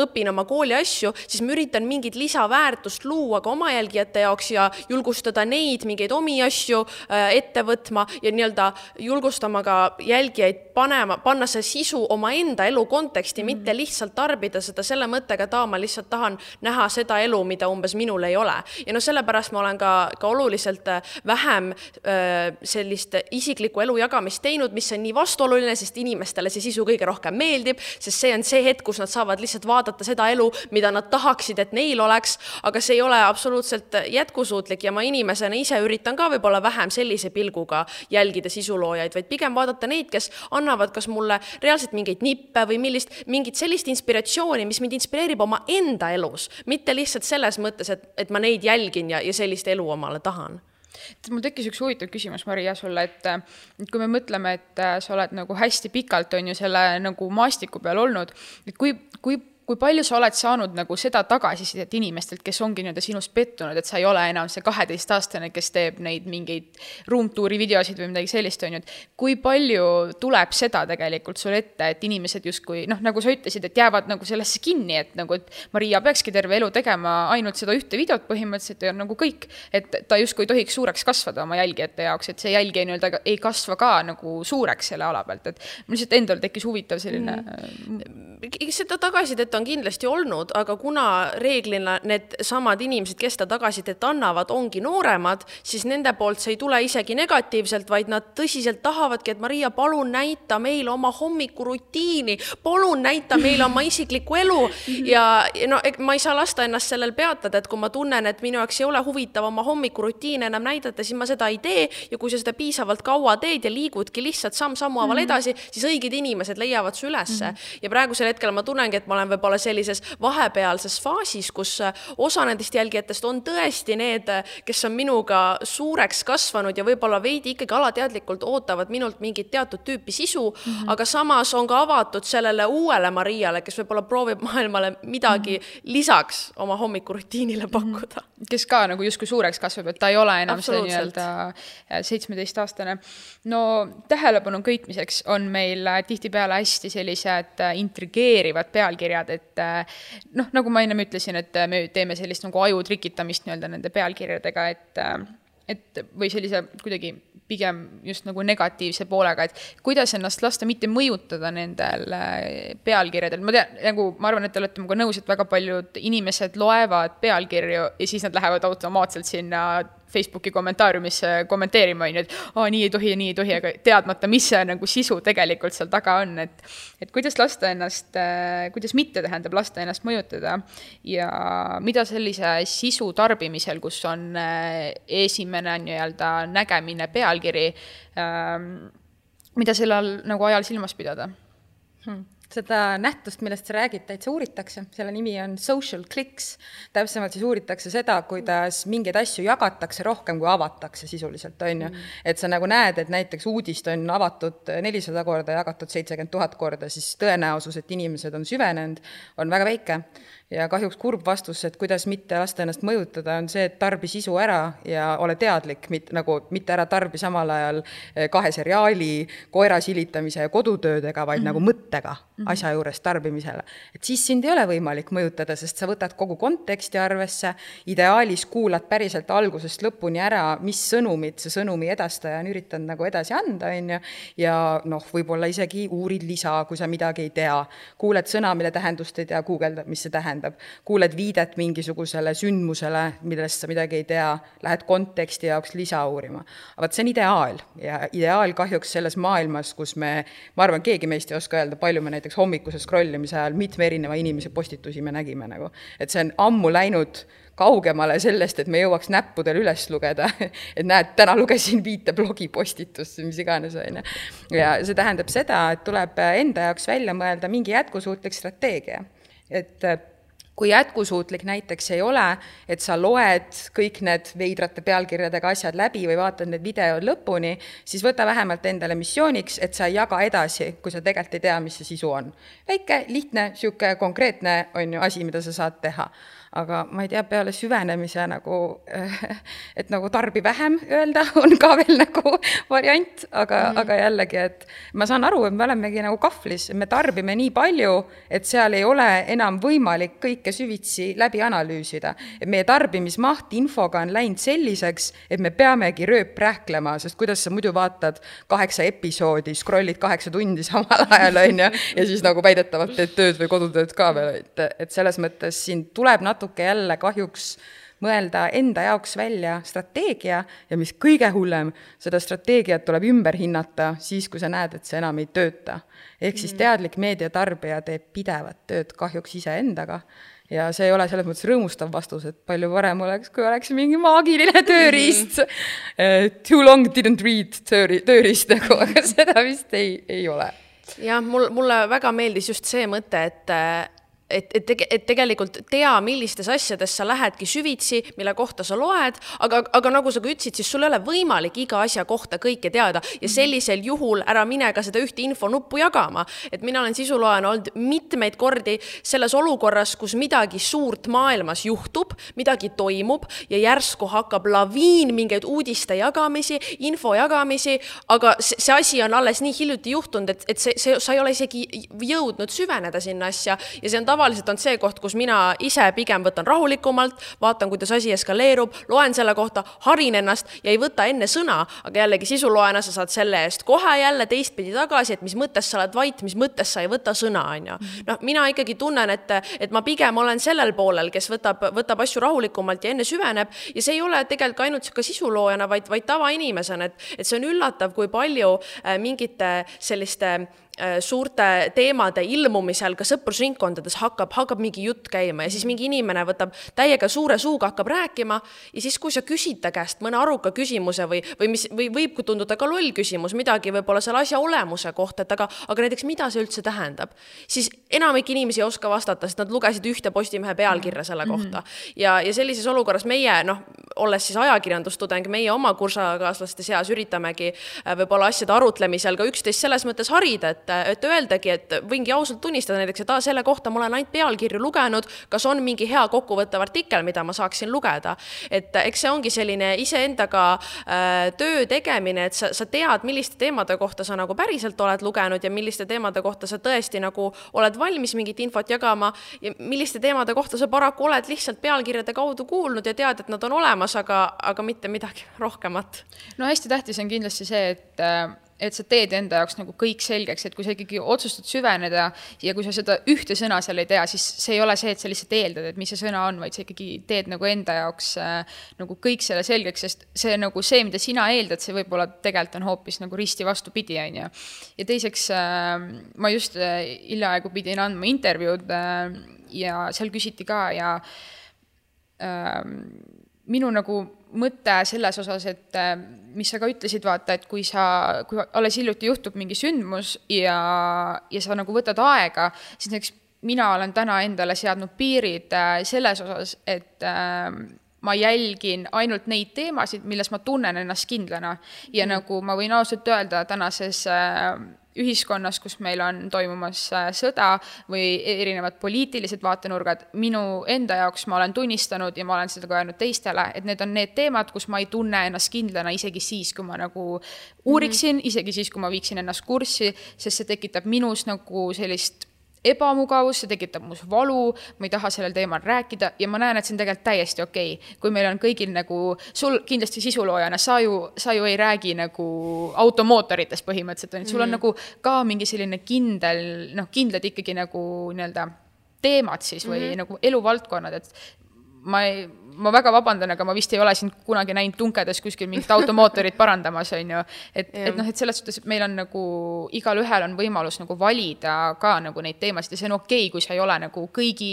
õpin oma kooli asju, siis ma üritan mingit lisaväärtust luua ka oma jälgijate jaoks ja julgustada neid mingeid omi asju ette võtma ja nii-öelda julgustama ka jälgijaid panema, panna see sisu omaenda elu konteksti mm, -hmm. mitte lihtsalt tarbida seda selle mõttega, et aa, ma lihtsalt tahan näha seda elu, mida umbes minul ei ole. ja noh, sellepärast ma olen ka, ka oluliselt vähem sellist isiklikku elu jagamist teinud, mis on nii vastuoluline, sest inimestele see sisu kõige rohkem meeldib, sest see on see hetk, kus nad saavad lihtsalt vaadata seda elu, mida nad tahaksid, et neil oleks, aga see ei ole absoluutselt jätkusuutlik ja ma inimesena ise üritan ka võib-olla vähem sellise pilguga jälgida sisuloojaid, vaid pigem vaadata neid, kes annavad kas mulle reaalselt mingeid nippe või millist, mingit sellist inspiratsiooni, mis mind inspireerib omaenda elus, mitte lihtsalt selles mõttes, et, et ma neid jälgin ja, ja sellist elu omale tahan. Mul tekkis üks huvitav küsimus, Maria, sulle, et kui me mõtleme, et sa oled nagu hästi pikalt, on ju, selle nagu maastiku peal olnud, et kui, kui kui palju sa oled saanud nagu seda tagasisidet inimestelt, kes ongi nii-öelda sinust pettunud, et sa ei ole enam see kaheteistaastane, kes teeb neid mingeid ruumtuuri videosid või midagi sellist, on ju, et kui palju tuleb seda tegelikult sul ette, et inimesed justkui noh, nagu sa ütlesid, et jäävad nagu sellesse kinni, et nagu, et Maria peakski terve elu tegema ainult seda ühte videot põhimõtteliselt ja nagu kõik, et ta justkui ei tohiks suureks kasvada oma jälgijate jaoks, et see jälgija nii-öelda ei kasva ka nagu suureks selle ala pealt, et mul lihtsalt endal tekkis huvitav selline mm.. seda tagasisidet on kindlasti olnud, aga kuna reeglina needsamad inimesed, kes seda tagasisidet annavad, ongi nooremad, siis nende poolt see ei tule isegi negatiivselt, vaid nad tõsiselt tahavadki, et Maria, palun näita meile oma hommikurutiini, palun näita meile oma isiklikku elu ja no ma ei saa lasta ennast sellel peatada, et kui ma tunnen, et minu jaoks ei ole huvitav oma hommikurutiine enam näidata, siis ma seda ei tee ja kui sa seda piisavalt kaua teed ja liigudki lihtsalt samm-sammu haaval mhm. edasi, siis õiged inimesed leiavad su ülesse. Mhm. ja praegusel hetkel ma tunnengi, et ma olen võib-olla sellises vahepealses faasis, kus äh, osa nendest jälgijatest on tõesti need, äh, kes on minuga suureks kasvanud ja võib-olla veidi ikkagi alateadlikult ootavad minult mingit teatud tüüpi sisu mm, -hmm. aga samas on ka avatud sellele uuele Mariale, kes võib-olla proovib maailmale midagi mm -hmm. lisaks oma hommikurutiinile mhm. pakkuda kes ka nagu justkui suureks kasvab, et ta ei ole enam see nii-öelda äh, seitsmeteistaastane. no tähelepanu köitmiseks on meil tihtipeale hästi sellised intrigeerivad pealkirjad, et et äh, noh, nagu ma ennem ütlesin, et me teeme sellist nagu aju trikitamist nii-öelda nende pealkirjadega, et äh, et või sellise kuidagi pigem just nagu negatiivse poolega, et kuidas ennast lasta mitte mõjutada nendel pealkirjadel, ma tean, nagu ma arvan, et te olete minuga nõus, et väga paljud inimesed loevad pealkirju ja siis nad lähevad automaatselt sinna Facebooki kommentaariumisse kommenteerima, on ju, et aa, nii ei tohi ja nii ei tohi, aga teadmata, mis see nagu sisu tegelikult seal taga on, et et kuidas lasta ennast, äh, kuidas mitte, tähendab, lasta ennast mõjutada ja mida sellise sisu tarbimisel, kus on äh, esimene nii-öelda nägemine, pealkiri, ähm, mida selle all nagu ajal silmas pidada hmm.? Seda nähtust, millest sa räägid, täitsa uuritakse, selle nimi on social clicks. täpsemalt siis uuritakse seda, kuidas mingeid asju jagatakse rohkem, kui avatakse sisuliselt, on ju. Mm. et sa nagu näed, et näiteks uudist on avatud nelisada korda, jagatud seitsekümmend tuhat korda, siis tõenäosus, et inimesed on süvenenud, on väga väike ja kahjuks kurb vastus, et kuidas mitte lasta ennast mõjutada, on see, et tarbi sisu ära ja ole teadlik, mitte nagu, mitte ära tarbi samal ajal eh, kahe seriaali, koera silitamise ja kodutöödega, vaid mm -hmm. nagu mõttega mm -hmm. asja juures tarbimisele. et siis sind ei ole võimalik mõjutada, sest sa võtad kogu konteksti arvesse, ideaalis kuulad päriselt algusest lõpuni ära, mis sõnumit see sõnumi edastaja on üritanud nagu edasi anda, on ju, ja noh, võib-olla isegi uurid lisa, kui sa midagi ei tea, kuuled sõna, mille tähendust ei tea, guugeldad, mis see tähendab tähendab, kuuled viidet mingisugusele sündmusele, millest sa midagi ei tea, lähed konteksti jaoks lisa uurima. aga vot see on ideaal ja ideaal kahjuks selles maailmas, kus me, ma arvan, keegi meist ei oska öelda, palju me näiteks hommikuse scrollimise ajal mitme erineva inimese postitusi me nägime nagu, et see on ammu läinud kaugemale sellest, et me jõuaks näppudel üles lugeda, et näed, täna lugesin viite blogipostitust, mis iganes, on ju. ja see tähendab seda, et tuleb enda jaoks välja mõelda mingi jätkusuutlik strateegia. et kui jätkusuutlik näiteks ei ole, et sa loed kõik need veidrate pealkirjadega asjad läbi või vaatad need videod lõpuni, siis võta vähemalt endale missiooniks, et sa ei jaga edasi, kui sa tegelikult ei tea, mis see sisu on. väike, lihtne, niisugune konkreetne, on ju, asi, mida sa saad teha aga ma ei tea, peale süvenemise nagu, et nagu tarbi vähem öelda, on ka veel nagu variant, aga mm, -hmm. aga jällegi, et ma saan aru, et me olemegi nagu kahvlis, me tarbime nii palju, et seal ei ole enam võimalik kõike süvitsi läbi analüüsida. et meie tarbimismaht infoga on läinud selliseks, et me peamegi rööprähklema, sest kuidas sa muidu vaatad kaheksa episoodi, scroll'id kaheksa tundi samal ajal, on ju, ja siis nagu väidetavalt teed tööd või kodutööd ka veel, et, et selles mõttes siin tuleb natuke natuke jälle kahjuks mõelda enda jaoks välja strateegia ja mis kõige hullem, seda strateegiat tuleb ümber hinnata siis, kui sa näed, et see enam ei tööta. ehk siis mm. teadlik meediatarbija teeb pidevat tööd kahjuks iseendaga ja see ei ole selles mõttes rõõmustav vastus, et palju parem oleks, kui oleks mingi maagiline tööriist mm. Too long didn't read tööri-, tööriist nagu, aga seda vist ei, ei ole jah, mul, mulle väga meeldis just see mõte, et et, et, et tegelikult tea, millistes asjades sa lähedki süvitsi, mille kohta sa loed, aga, aga nagu sa ka ütlesid, siis sul ei ole võimalik iga asja kohta kõike teada ja mhm. sellisel juhul ära mine ka seda ühte infonuppu jagama. et mina olen sisuloojana olnud mitmeid kordi selles olukorras, kus midagi suurt maailmas juhtub, midagi toimub ja järsku hakkab laviin mingeid uudiste jagamisi, info jagamisi, aga see, see asi on alles nii hiljuti juhtunud, et, et see, see, sa ei ole isegi jõudnud süveneda sinna asja ja see on tavaliselt tavaliselt on see koht, kus mina ise pigem võtan rahulikumalt, vaatan, kuidas asi eskaleerub, loen selle kohta, harin ennast ja ei võta enne sõna, aga jällegi sisuloojana sa saad selle eest kohe jälle teistpidi tagasi, et mis mõttes sa oled vait, mis mõttes sa ei võta sõna, on ju. noh, mina ikkagi tunnen, et, et ma pigem olen sellel poolel, kes võtab, võtab asju rahulikumalt ja enne süveneb ja see ei ole tegelikult ainult sihuke sisuloojana, vaid, vaid tavainimesena, et, et see on üllatav, kui palju äh, mingite selliste suurte teemade ilmumisel ka sõprusringkondades hakkab, hakkab mingi jutt käima ja siis mingi inimene võtab täiega suure suuga, hakkab rääkima ja siis, kui sa küsid ta käest mõne aruka küsimuse või, või mis, või võib tunduda ka loll küsimus, midagi võib-olla selle asja olemuse kohta, et aga, aga näiteks mida see üldse tähendab, siis enamik inimesi ei oska vastata, sest nad lugesid ühte Postimehe pealkirja selle mhm. kohta. ja, ja sellises olukorras meie, noh, olles siis ajakirjandustudeng, meie oma kursakaaslaste seas üritamegi äh, võib-olla asjade arutlemisel ka üksteist selles mõttes harida, et et, et öeldagi, et võingi ausalt tunnistada näiteks, et aa, selle kohta ma olen ainult pealkirju lugenud, kas on mingi hea kokkuvõttev artikkel, mida ma saaksin lugeda. et eks see ongi selline iseendaga äh, töö tegemine, et sa, sa tead, milliste teemade kohta sa nagu päriselt oled lugenud ja milliste teemade kohta sa tõesti nagu oled valmis mingit infot jagama ja milliste teemade kohta sa paraku oled lihtsalt pealkirjade kaudu kuulnud ja tead, et nad on olemas, aga, aga mitte midagi rohkemat. no hästi tähtis on kindlasti see, et äh et sa teed enda jaoks nagu kõik selgeks, et kui sa ikkagi otsustad süveneda ja kui sa seda ühte sõna seal ei tea, siis see ei ole see, et sa lihtsalt eeldad, et mis see sõna on, vaid sa ikkagi teed nagu enda jaoks äh, nagu kõik selle selgeks, sest see nagu see, mida sina eeldad, see võib-olla tegelikult on hoopis nagu risti vastupidi, on ju. ja teiseks äh, ma just äh, hiljaaegu pidin andma intervjuud äh, ja seal küsiti ka ja äh, minu nagu mõte selles osas, et äh, mis sa ka ütlesid, vaata, et kui sa, kui alles hiljuti juhtub mingi sündmus ja, ja sa nagu võtad aega, siis näiteks mina olen täna endale seadnud piirid äh, selles osas, et äh, ma jälgin ainult neid teemasid, milles ma tunnen ennast kindlana. ja mm. nagu ma võin ausalt öelda, tänases äh, ühiskonnas, kus meil on toimumas äh, sõda või erinevad poliitilised vaatenurgad, minu enda jaoks ma olen tunnistanud ja ma olen seda ka öelnud teistele, et need on need teemad, kus ma ei tunne ennast kindlana isegi siis, kui ma nagu uuriksin mm, -hmm. isegi siis, kui ma viiksin ennast kurssi, sest see tekitab minus nagu sellist ebamugavus, see tekitab mus valu, ma ei taha sellel teemal rääkida ja ma näen, et see on tegelikult täiesti okei okay.. kui meil on kõigil nagu, sul kindlasti sisuloojana, sa ju, sa ju ei räägi nagu automootoritest põhimõtteliselt, on ju, sul on mm. nagu ka mingi selline kindel, noh, kindlad ikkagi nagu nii-öelda teemad siis või mm -hmm. nagu eluvaldkonnad, et ma ei, ma väga vabandan, aga ma vist ei ole sind kunagi näinud tunkedes kuskil mingit automootorit parandamas, on ju. et, et noh, et selles suhtes, et meil on nagu, igalühel on võimalus nagu valida ka nagu neid teemasid ja see on okei okay,, kui sa ei ole nagu kõigi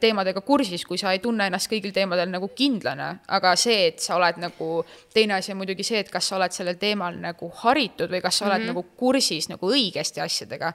teemadega kursis, kui sa ei tunne ennast kõigil teemadel nagu kindlana, aga see, et sa oled nagu, teine asi on muidugi see, et kas sa oled sellel teemal nagu haritud või kas sa oled mm -hmm. nagu kursis nagu õigesti asjadega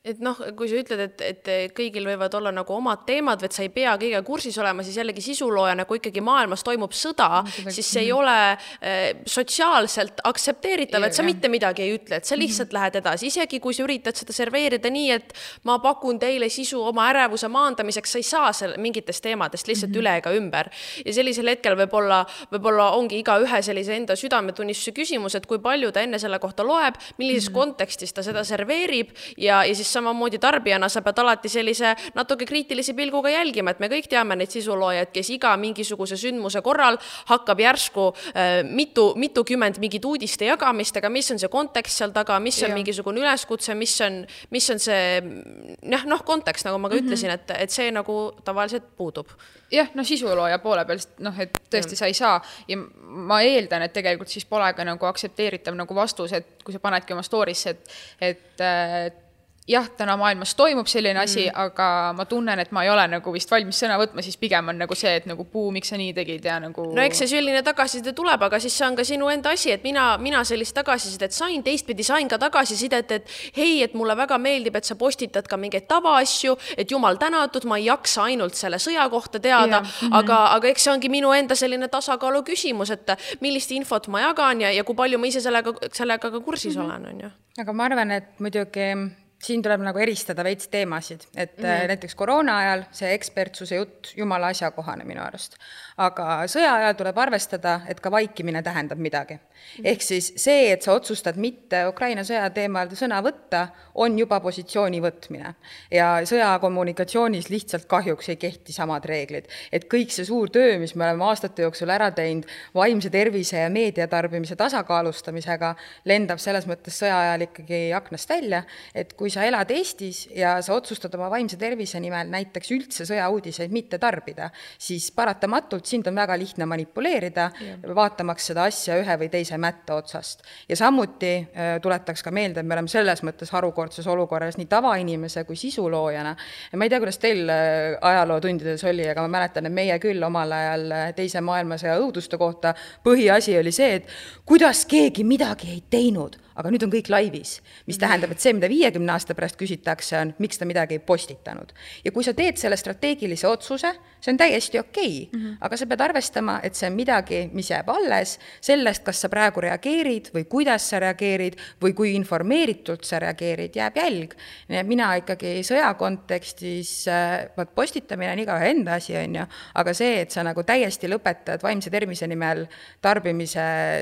et noh, kui sa ütled, et, et kõigil võivad olla nagu omad teemad, et sa ei pea kõigega kursis olema, siis jällegi sisuloojana, kui ikkagi maailmas toimub sõda, siis see ei ole äh, sotsiaalselt aktsepteeritav, et sa mitte midagi ei ütle, et sa lihtsalt mm -hmm. lähed edasi, isegi kui sa üritad seda serveerida nii, et ma pakun teile sisu oma ärevuse maandamiseks, sa ei saa seal mingitest teemadest lihtsalt mm -hmm. üle ega ümber. ja sellisel hetkel võib-olla, võib-olla ongi igaühe sellise enda südametunnistuse küsimus, et kui palju ta enne selle kohta loeb, millises mm -hmm. kontekstis ta seda serveerib ja, ja siis siis samamoodi tarbijana sa pead alati sellise natuke kriitilise pilguga jälgima, et me kõik teame neid sisuloojaid, kes iga mingisuguse sündmuse korral hakkab järsku äh, mitu, mitukümmend mingit uudiste jagamist, aga mis on see kontekst seal taga, mis on ja. mingisugune üleskutse, mis on, mis on see jah, noh, kontekst, nagu ma ka mm -hmm. ütlesin, et, et see nagu tavaliselt puudub jah, no sisulooja poole pealt, noh, et tõesti, sa ei saa ja ma eeldan, et tegelikult siis pole ka nagu aktsepteeritav nagu vastus, et kui sa panedki oma story'sse, et, et, et jah, täna maailmas toimub selline asi mm., aga ma tunnen, et ma ei ole nagu vist valmis sõna võtma, siis pigem on nagu see, et nagu puu, miks sa nii tegid ja nagu. no eks see selline tagasiside tuleb, aga siis see on ka sinu enda asi, et mina, mina sellist tagasisidet sain, teistpidi sain ka tagasisidet, et hei, et mulle väga meeldib, et sa postitad ka mingeid tavaasju, et jumal tänatud, ma ei jaksa ainult selle sõja kohta teada, mm -hmm. aga, aga eks see ongi minu enda selline tasakaalu küsimus, et millist infot ma jagan ja, ja kui palju ma ise sellega, sellega ka kursis mm -hmm. olen, on ju. aga ma arvan, et muidugi siin tuleb nagu eristada veits teemasid, et mm -hmm. näiteks koroona ajal see ekspertsuse jutt jumala asjakohane minu arust aga sõja ajal tuleb arvestada, et ka vaikimine tähendab midagi. ehk siis see, et sa otsustad mitte Ukraina sõja teemal sõna võtta, on juba positsiooni võtmine. ja sõjakommunikatsioonis lihtsalt kahjuks ei kehti samad reeglid. et kõik see suur töö, mis me oleme aastate jooksul ära teinud vaimse tervise ja meediatarbimise tasakaalustamisega, lendab selles mõttes sõja ajal ikkagi aknast välja, et kui sa elad Eestis ja sa otsustad oma vaimse tervise nimel näiteks üldse sõjauudiseid mitte tarbida, siis paratamatult sind on väga lihtne manipuleerida, vaatamaks seda asja ühe või teise mätta otsast. ja samuti äh, tuletaks ka meelde, et me oleme selles mõttes harukordses olukorras nii tavainimese kui sisuloojana. ma ei tea, kuidas teil äh, ajalootundides oli, aga ma mäletan, et meie küll omal ajal äh, Teise maailmasõja õuduste kohta põhiasi oli see, et kuidas keegi midagi ei teinud aga nüüd on kõik laivis, mis tähendab, et see, mida viiekümne aasta pärast küsitakse, on, miks ta midagi ei postitanud. ja kui sa teed selle strateegilise otsuse, see on täiesti okei okay, mm, -hmm. aga sa pead arvestama, et see on midagi, mis jääb alles sellest, kas sa praegu reageerid või kuidas sa reageerid või kui informeeritult sa reageerid, jääb jälg. nii et mina ikkagi sõja kontekstis, äh, vot postitamine on igaühe enda asi, on ju, aga see, et sa nagu täiesti lõpetad vaimse tervise nimel tarbimise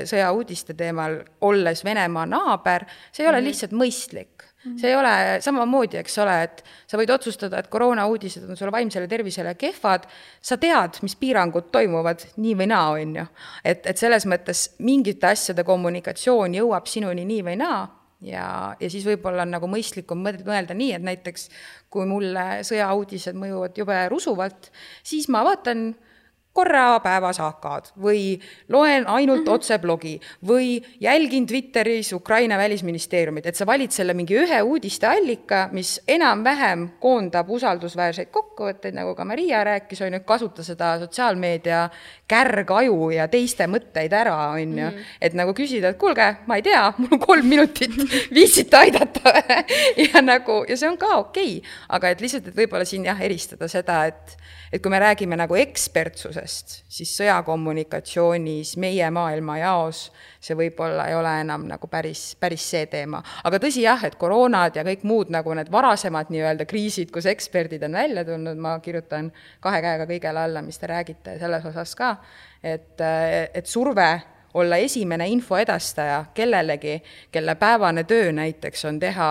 sõjauudiste teemal, olles Venemaa naaber, naaber, see ei ole -hmm. lihtsalt mõistlik. see ei ole samamoodi, eks ole, et sa võid otsustada, et koroonauudised on sulle vaimsele tervisele kehvad, sa tead, mis piirangud toimuvad nii või naa, on ju. et, et selles mõttes mingite asjade kommunikatsioon jõuab sinuni nii või naa ja, ja siis võib-olla on nagu mõistlikum mõelda nii, et näiteks kui mulle sõjauudised mõjuvad jube rusuvalt, siis ma vaatan korra päevas AK-d või loen ainult mm -hmm. otseblogi või jälgin Twitteris Ukraina välisministeeriumit, et sa valid selle mingi ühe uudisteallika, mis enam-vähem koondab usaldusväärseid kokkuvõtteid, nagu ka Maria rääkis, on ju, kasuta seda sotsiaalmeedia kärgaju ja teiste mõtteid ära, on ju. Mhm. et nagu küsida, et kuulge, ma ei tea, mul on kolm minutit, viitsite aidata ja nagu, ja see on ka okei okay., aga et lihtsalt, et võib-olla siin jah, eristada seda, et et kui me räägime nagu ekspertsusest, siis sõjakommunikatsioonis meie maailmajaos see võib-olla ei ole enam nagu päris, päris see teema. aga tõsi jah, et koroonad ja kõik muud nagu need varasemad nii-öelda kriisid, kus eksperdid on välja tulnud, ma kirjutan kahe käega kõigele alla, mis te räägite selles osas ka, et, et surve olla esimene info edastaja kellelegi, kelle päevane töö näiteks on teha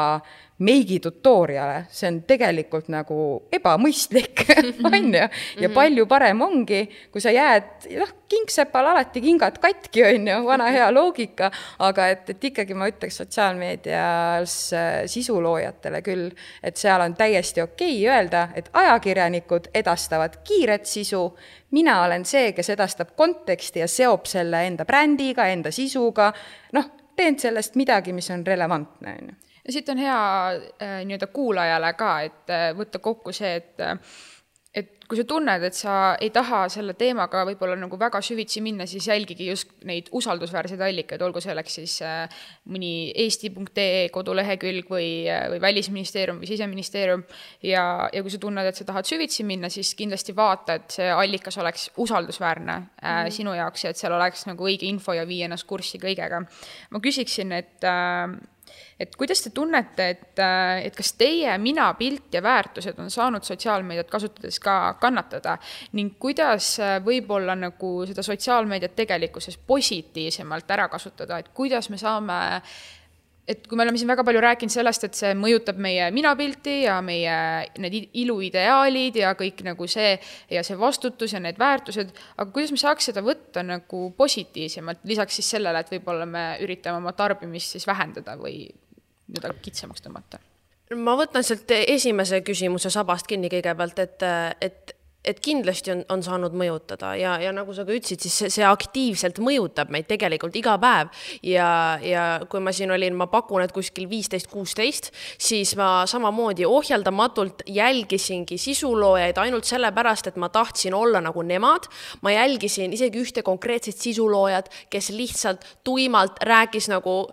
meigi tutorial'e, see on tegelikult nagu ebamõistlik, on ju. ja mhm. palju parem ongi, kui sa jääd, noh, kingsepal alati kingad katki, on ju, vana hea loogika, aga et, et ikkagi ma ütleks sotsiaalmeedias äh, sisuloojatele küll, et seal on täiesti okei okay öelda, et ajakirjanikud edastavad kiiret sisu, mina olen see, kes edastab konteksti ja seob selle enda brändiga, enda sisuga, noh, teen sellest midagi, mis on relevantne, on ju ja siit on hea äh, nii-öelda kuulajale ka, et äh, võtta kokku see, et äh, et kui sa tunned, et sa ei taha selle teemaga võib-olla nagu väga süvitsi minna, siis jälgige just neid usaldusväärseid allikaid, olgu selleks siis äh, mõni eesti.ee kodulehekülg või, äh, või Välisministeerium või Siseministeerium. ja, ja kui sa tunned, et sa tahad süvitsi minna, siis kindlasti vaata, et see allikas oleks usaldusväärne mm. sinu jaoks ja et seal oleks nagu õige info ja vii ennast kurssi kõigega. ma küsiksin, et äh, et kuidas te tunnete, et, äh, et kas teie minapilt ja väärtused on saanud sotsiaalmeediat kasutades ka kannatada? Ning kuidas äh, võib-olla nagu seda sotsiaalmeediat tegelikkuses positiivsemalt ära kasutada, et kuidas me saame et kui me oleme siin väga palju rääkinud sellest, et see mõjutab meie minapilti ja meie need iluideaalid ja kõik nagu see ja see vastutus ja need väärtused, aga kuidas me saaks seda võtta nagu positiivsemalt, lisaks siis sellele, et võib-olla me üritame oma tarbimist siis vähendada või nii-öelda kitsamaks tõmmata? ma võtan sealt esimese küsimuse sabast kinni kõigepealt, et, et et kindlasti on, on saanud mõjutada ja, ja nagu sa ka ütlesid, siis see, see aktiivselt mõjutab meid tegelikult iga päev. ja, ja kui ma siin olin, ma pakun, et kuskil viisteist, kuusteist, siis ma samamoodi ohjeldamatult jälgisingi sisuloojaid ainult sellepärast, et ma tahtsin olla nagu nemad. ma jälgisin isegi ühte konkreetset sisuloojat, kes lihtsalt tuimalt rääkis nagu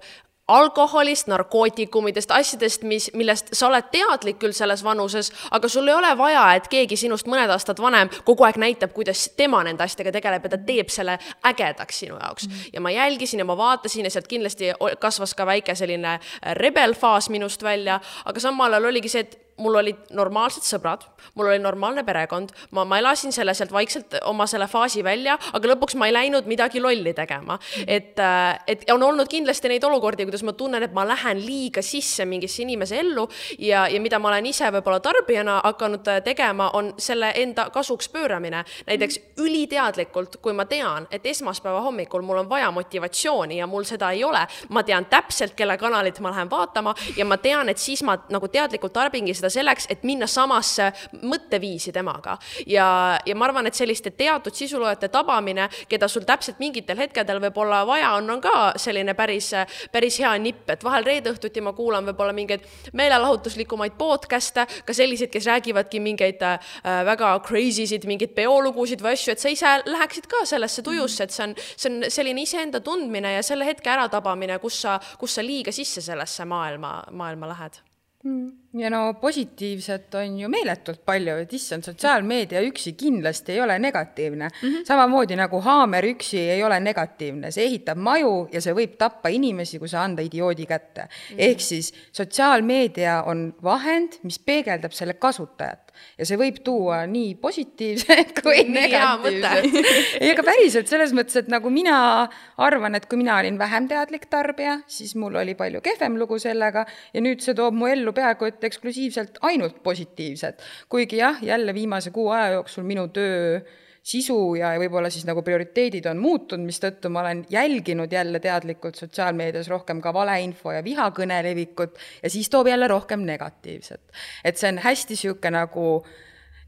alkoholist, narkootikumidest, asjadest, mis, millest sa oled teadlik küll selles vanuses, aga sul ei ole vaja, et keegi sinust mõned aastad vanem kogu aeg näitab, kuidas tema nende asjadega tegeleb ja ta teeb selle ägedaks sinu jaoks. Mhm. ja ma jälgisin ja ma vaatasin ja sealt kindlasti kasvas ka väike selline rebelfaas minust välja, aga samal ajal oligi see, et mul olid normaalsed sõbrad, mul oli normaalne perekond, ma, ma elasin selle sealt vaikselt oma selle faasi välja, aga lõpuks ma ei läinud midagi lolli tegema. et, äh, et on olnud kindlasti neid olukordi, kuidas ma tunnen, et ma lähen liiga sisse mingisse inimese ellu ja, ja mida ma olen ise võib-olla tarbijana hakanud äh, tegema, on selle enda kasuks pööramine. näiteks üliteadlikult, kui ma tean, et esmaspäeva hommikul mul on vaja motivatsiooni ja mul seda ei ole, ma tean täpselt, kelle kanalit ma lähen vaatama ja ma tean, et siis ma nagu teadlikult tarbingi seda seda selleks, et minna samasse mõtteviisi temaga. ja, ja ma arvan, et selliste teatud sisuloojate tabamine, keda sul täpselt mingitel hetkedel võib-olla vaja on, on ka selline päris, päris hea nipp, et vahel reede õhtuti ma kuulan võib-olla mingeid meelelahutuslikumaid podcast'e, ka selliseid, kes räägivadki mingeid äh, väga crazy sid, mingeid peolugusid või asju, et sa ise läheksid ka sellesse tujusse, et see on, see on selline iseenda tundmine ja selle hetke äratabamine, kus sa, kus sa liiga sisse sellesse maailma, maailma lähed. Mm ja no positiivset on ju meeletult palju, et issand, sotsiaalmeedia üksi kindlasti ei ole negatiivne mm. -hmm. samamoodi nagu haamer üksi ei ole negatiivne, see ehitab maju ja see võib tappa inimesi, kui see anda idioodi kätte mm. -hmm. ehk siis sotsiaalmeedia on vahend, mis peegeldab selle kasutajat ja see võib tuua nii positiivset kui negatiivset. ei, aga päriselt selles mõttes, et nagu mina arvan, et kui mina olin vähem teadlik tarbija, siis mul oli palju kehvem lugu sellega ja nüüd see toob mu ellu peaaegu et eksklusiivselt ainult positiivset. kuigi jah, jälle viimase kuu aja jooksul minu töö sisu ja võib-olla siis nagu prioriteedid on muutunud, mistõttu ma olen jälginud jälle teadlikult sotsiaalmeedias rohkem ka valeinfo ja vihakõne levikut ja siis toob jälle rohkem negatiivset. et see on hästi niisugune nagu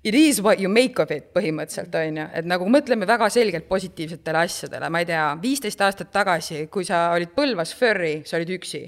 it is what you make of it põhimõtteliselt, on ju, et nagu mõtleme väga selgelt positiivsetele asjadele, ma ei tea, viisteist aastat tagasi, kui sa olid Põlvas furry, sa olid üksi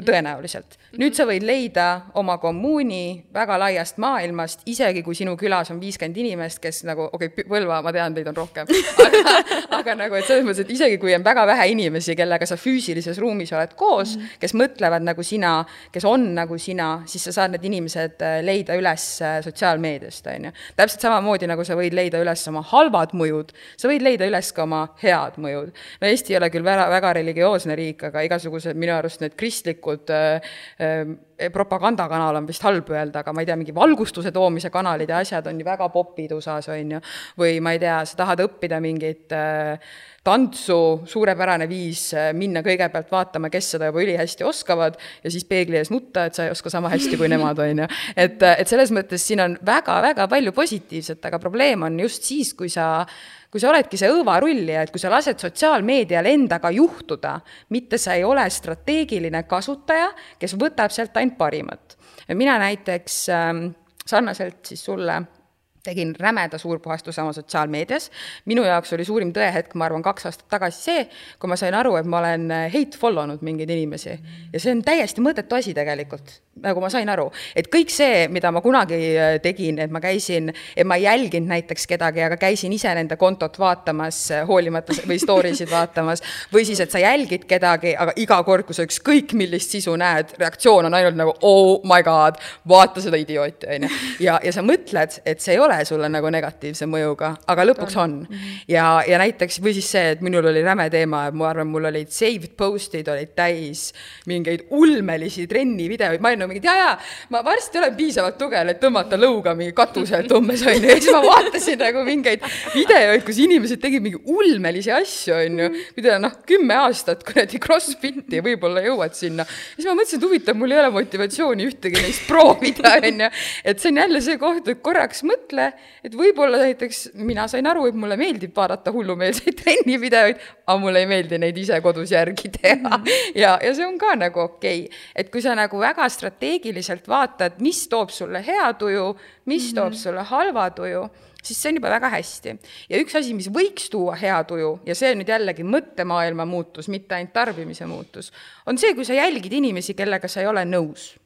tõenäoliselt. nüüd sa võid leida oma kommuuni väga laiast maailmast, isegi kui sinu külas on viiskümmend inimest, kes nagu, okei okay,, Põlva, ma tean, teid on rohkem, aga, aga nagu, et selles mõttes, et isegi kui on väga vähe inimesi, kellega sa füüsilises ruumis oled koos mm, -hmm. kes mõtlevad nagu sina, kes on nagu sina, siis sa saad need inimesed äh, leida üles äh, sotsiaalmeediast, on ju. täpselt samamoodi, nagu sa võid leida üles oma halvad mõjud, sa võid leida üles ka oma head mõjud. no Eesti ei ole küll väga, väga religioosne riik, aga igasugused minu arust need kristlikud avalikud äh, propagandakanal on vist halb öelda, aga ma ei tea, mingi valgustuse toomise kanalid ja asjad on ju väga popid USA-s, on ju. või ma ei tea, sa tahad õppida mingit äh, tantsu, suurepärane viis äh, minna kõigepealt vaatama, kes seda juba ülihästi oskavad ja siis peegli ees nutta, et sa ei oska sama hästi kui nemad, on ju. et, et selles mõttes siin on väga-väga palju positiivset, aga probleem on just siis, kui sa kui sa oledki see õõvarullija, et kui sa lased sotsiaalmeedial endaga juhtuda, mitte sa ei ole strateegiline kasutaja, kes võtab sealt ainult parimat. mina näiteks ähm, sarnaselt siis sulle tegin rämeda suurpuhastuse oma sotsiaalmeedias. minu jaoks oli suurim tõehetk, ma arvan, kaks aastat tagasi see, kui ma sain aru, et ma olen hate follow nud mingeid inimesi. ja see on täiesti mõttetu asi tegelikult, nagu ma sain aru. et kõik see, mida ma kunagi äh, tegin, et ma käisin, et ma ei jälginud näiteks kedagi, aga käisin ise nende kontot vaatamas, äh, hoolimata või story sid vaatamas, või siis, et sa jälgid kedagi, aga iga kord, kui sa ükskõik millist sisu näed, reaktsioon on ainult nagu oh my god, vaata seda idiooti, on ju. ja, ja sa mõtled, et see ei ole ole sulle nagu negatiivse mõjuga, aga lõpuks on, on.. ja, ja näiteks, või siis see, et minul oli räme teema, ma arvan, mul olid saved post'id olid täis mingeid ulmelisi trennivideoid, ma olin nagu mingi, jaa, jaa, ma varsti olen piisavalt tugev, et tõmmata lõuga mingi katuselt umbes, on ju, ja siis ma vaatasin nagu mingeid videoid, kus inimesed tegid mingi ulmelisi asju, on ju, mida noh, kümme aastat kuradi Crossfiti võib-olla jõuad sinna. siis ma mõtlesin, et huvitav, mul ei ole motivatsiooni ühtegi neist proovida, on ju, et see on jälle see koht, et korraks mõtle, mõtle, et võib-olla näiteks mina sain aru, et mulle meeldib vaadata hullumeelseid trennivideoid, aga mulle ei meeldi neid ise kodus järgi teha. -hmm. ja, ja see on ka nagu okei okay.. et kui sa nagu väga strateegiliselt vaatad, mis toob sulle hea tuju, mis -hmm. toob sulle halva tuju siis see on juba väga hästi. ja üks asi, mis võiks tuua hea tuju ja see on nüüd jällegi mõttemaailma muutus, mitte ainult tarbimise muutus, on see, kui sa jälgid inimesi, kellega sa ei ole nõus.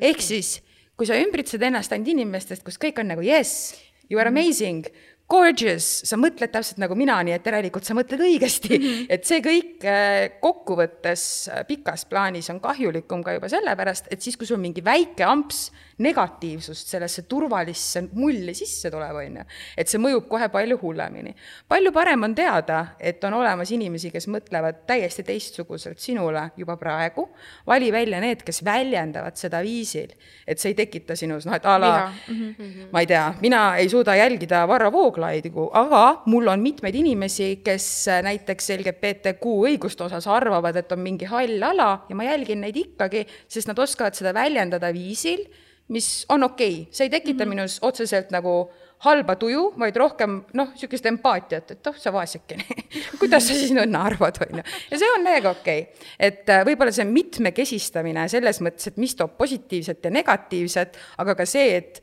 ehk siis kui sa ümbritsed ennast ainult inimestest, kus kõik on nagu yes, you are amazing, gorgeous, sa mõtled täpselt nagu mina, nii et järelikult sa mõtled õigesti. -hmm. et see kõik äh, kokkuvõttes äh, pikas plaanis on kahjulikum ka juba sellepärast, et siis, kui sul mingi väike amps negatiivsust sellesse turvalisse mulli sisse tuleb, on ju, et see mõjub kohe palju hullemini. palju parem on teada, et on olemas inimesi, kes mõtlevad täiesti teistsuguselt sinule juba praegu, vali välja need, kes väljendavad seda viisil, et see ei tekita sinus noh, et a la, mm -hmm. ma ei tea, mina ei suuda jälgida Varro Vooglaidu, aga mul on mitmeid inimesi, kes näiteks LGBTQ õiguste osas arvavad, et on mingi hall ala ja ma jälgin neid ikkagi, sest nad oskavad seda väljendada viisil mis on okei okay., see ei tekita mm -hmm. minus otseselt nagu halba tuju, vaid rohkem noh, niisugust empaatiat, et oh, sa vaesekene kuidas sa siis nõnna arvad, on ju. ja see on täiega okei okay.. et äh, võib-olla see mitmekesistamine selles mõttes, et mis toob positiivset ja negatiivset, aga ka see, et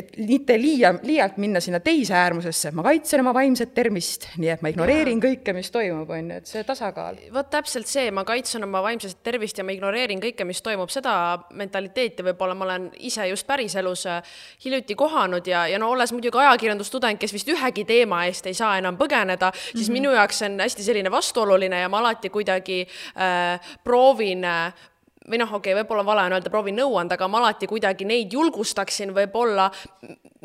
et mitte liia, liialt minna sinna teise äärmusesse, ma kaitsen oma vaimset tervist, nii et ma ignoreerin ja. kõike, mis toimub, on ju, et see tasakaal. vot täpselt see, ma kaitsen oma vaimset tervist ja ma ignoreerin kõike, mis toimub, seda mentaliteeti võib-olla ma olen ise just päriselus äh, hiljuti kohanud ja, ja no olles muidugi ajakirjandustudeng, kes vist ühegi teema eest ei saa enam põgeneda, siis mm -hmm. minu jaoks see on hästi selline vastuoluline ja ma alati kuidagi äh, proovin äh, või noh, okei okay,, võib-olla vale on öelda, proovin nõu anda, aga ma alati kuidagi neid julgustaksin võib-olla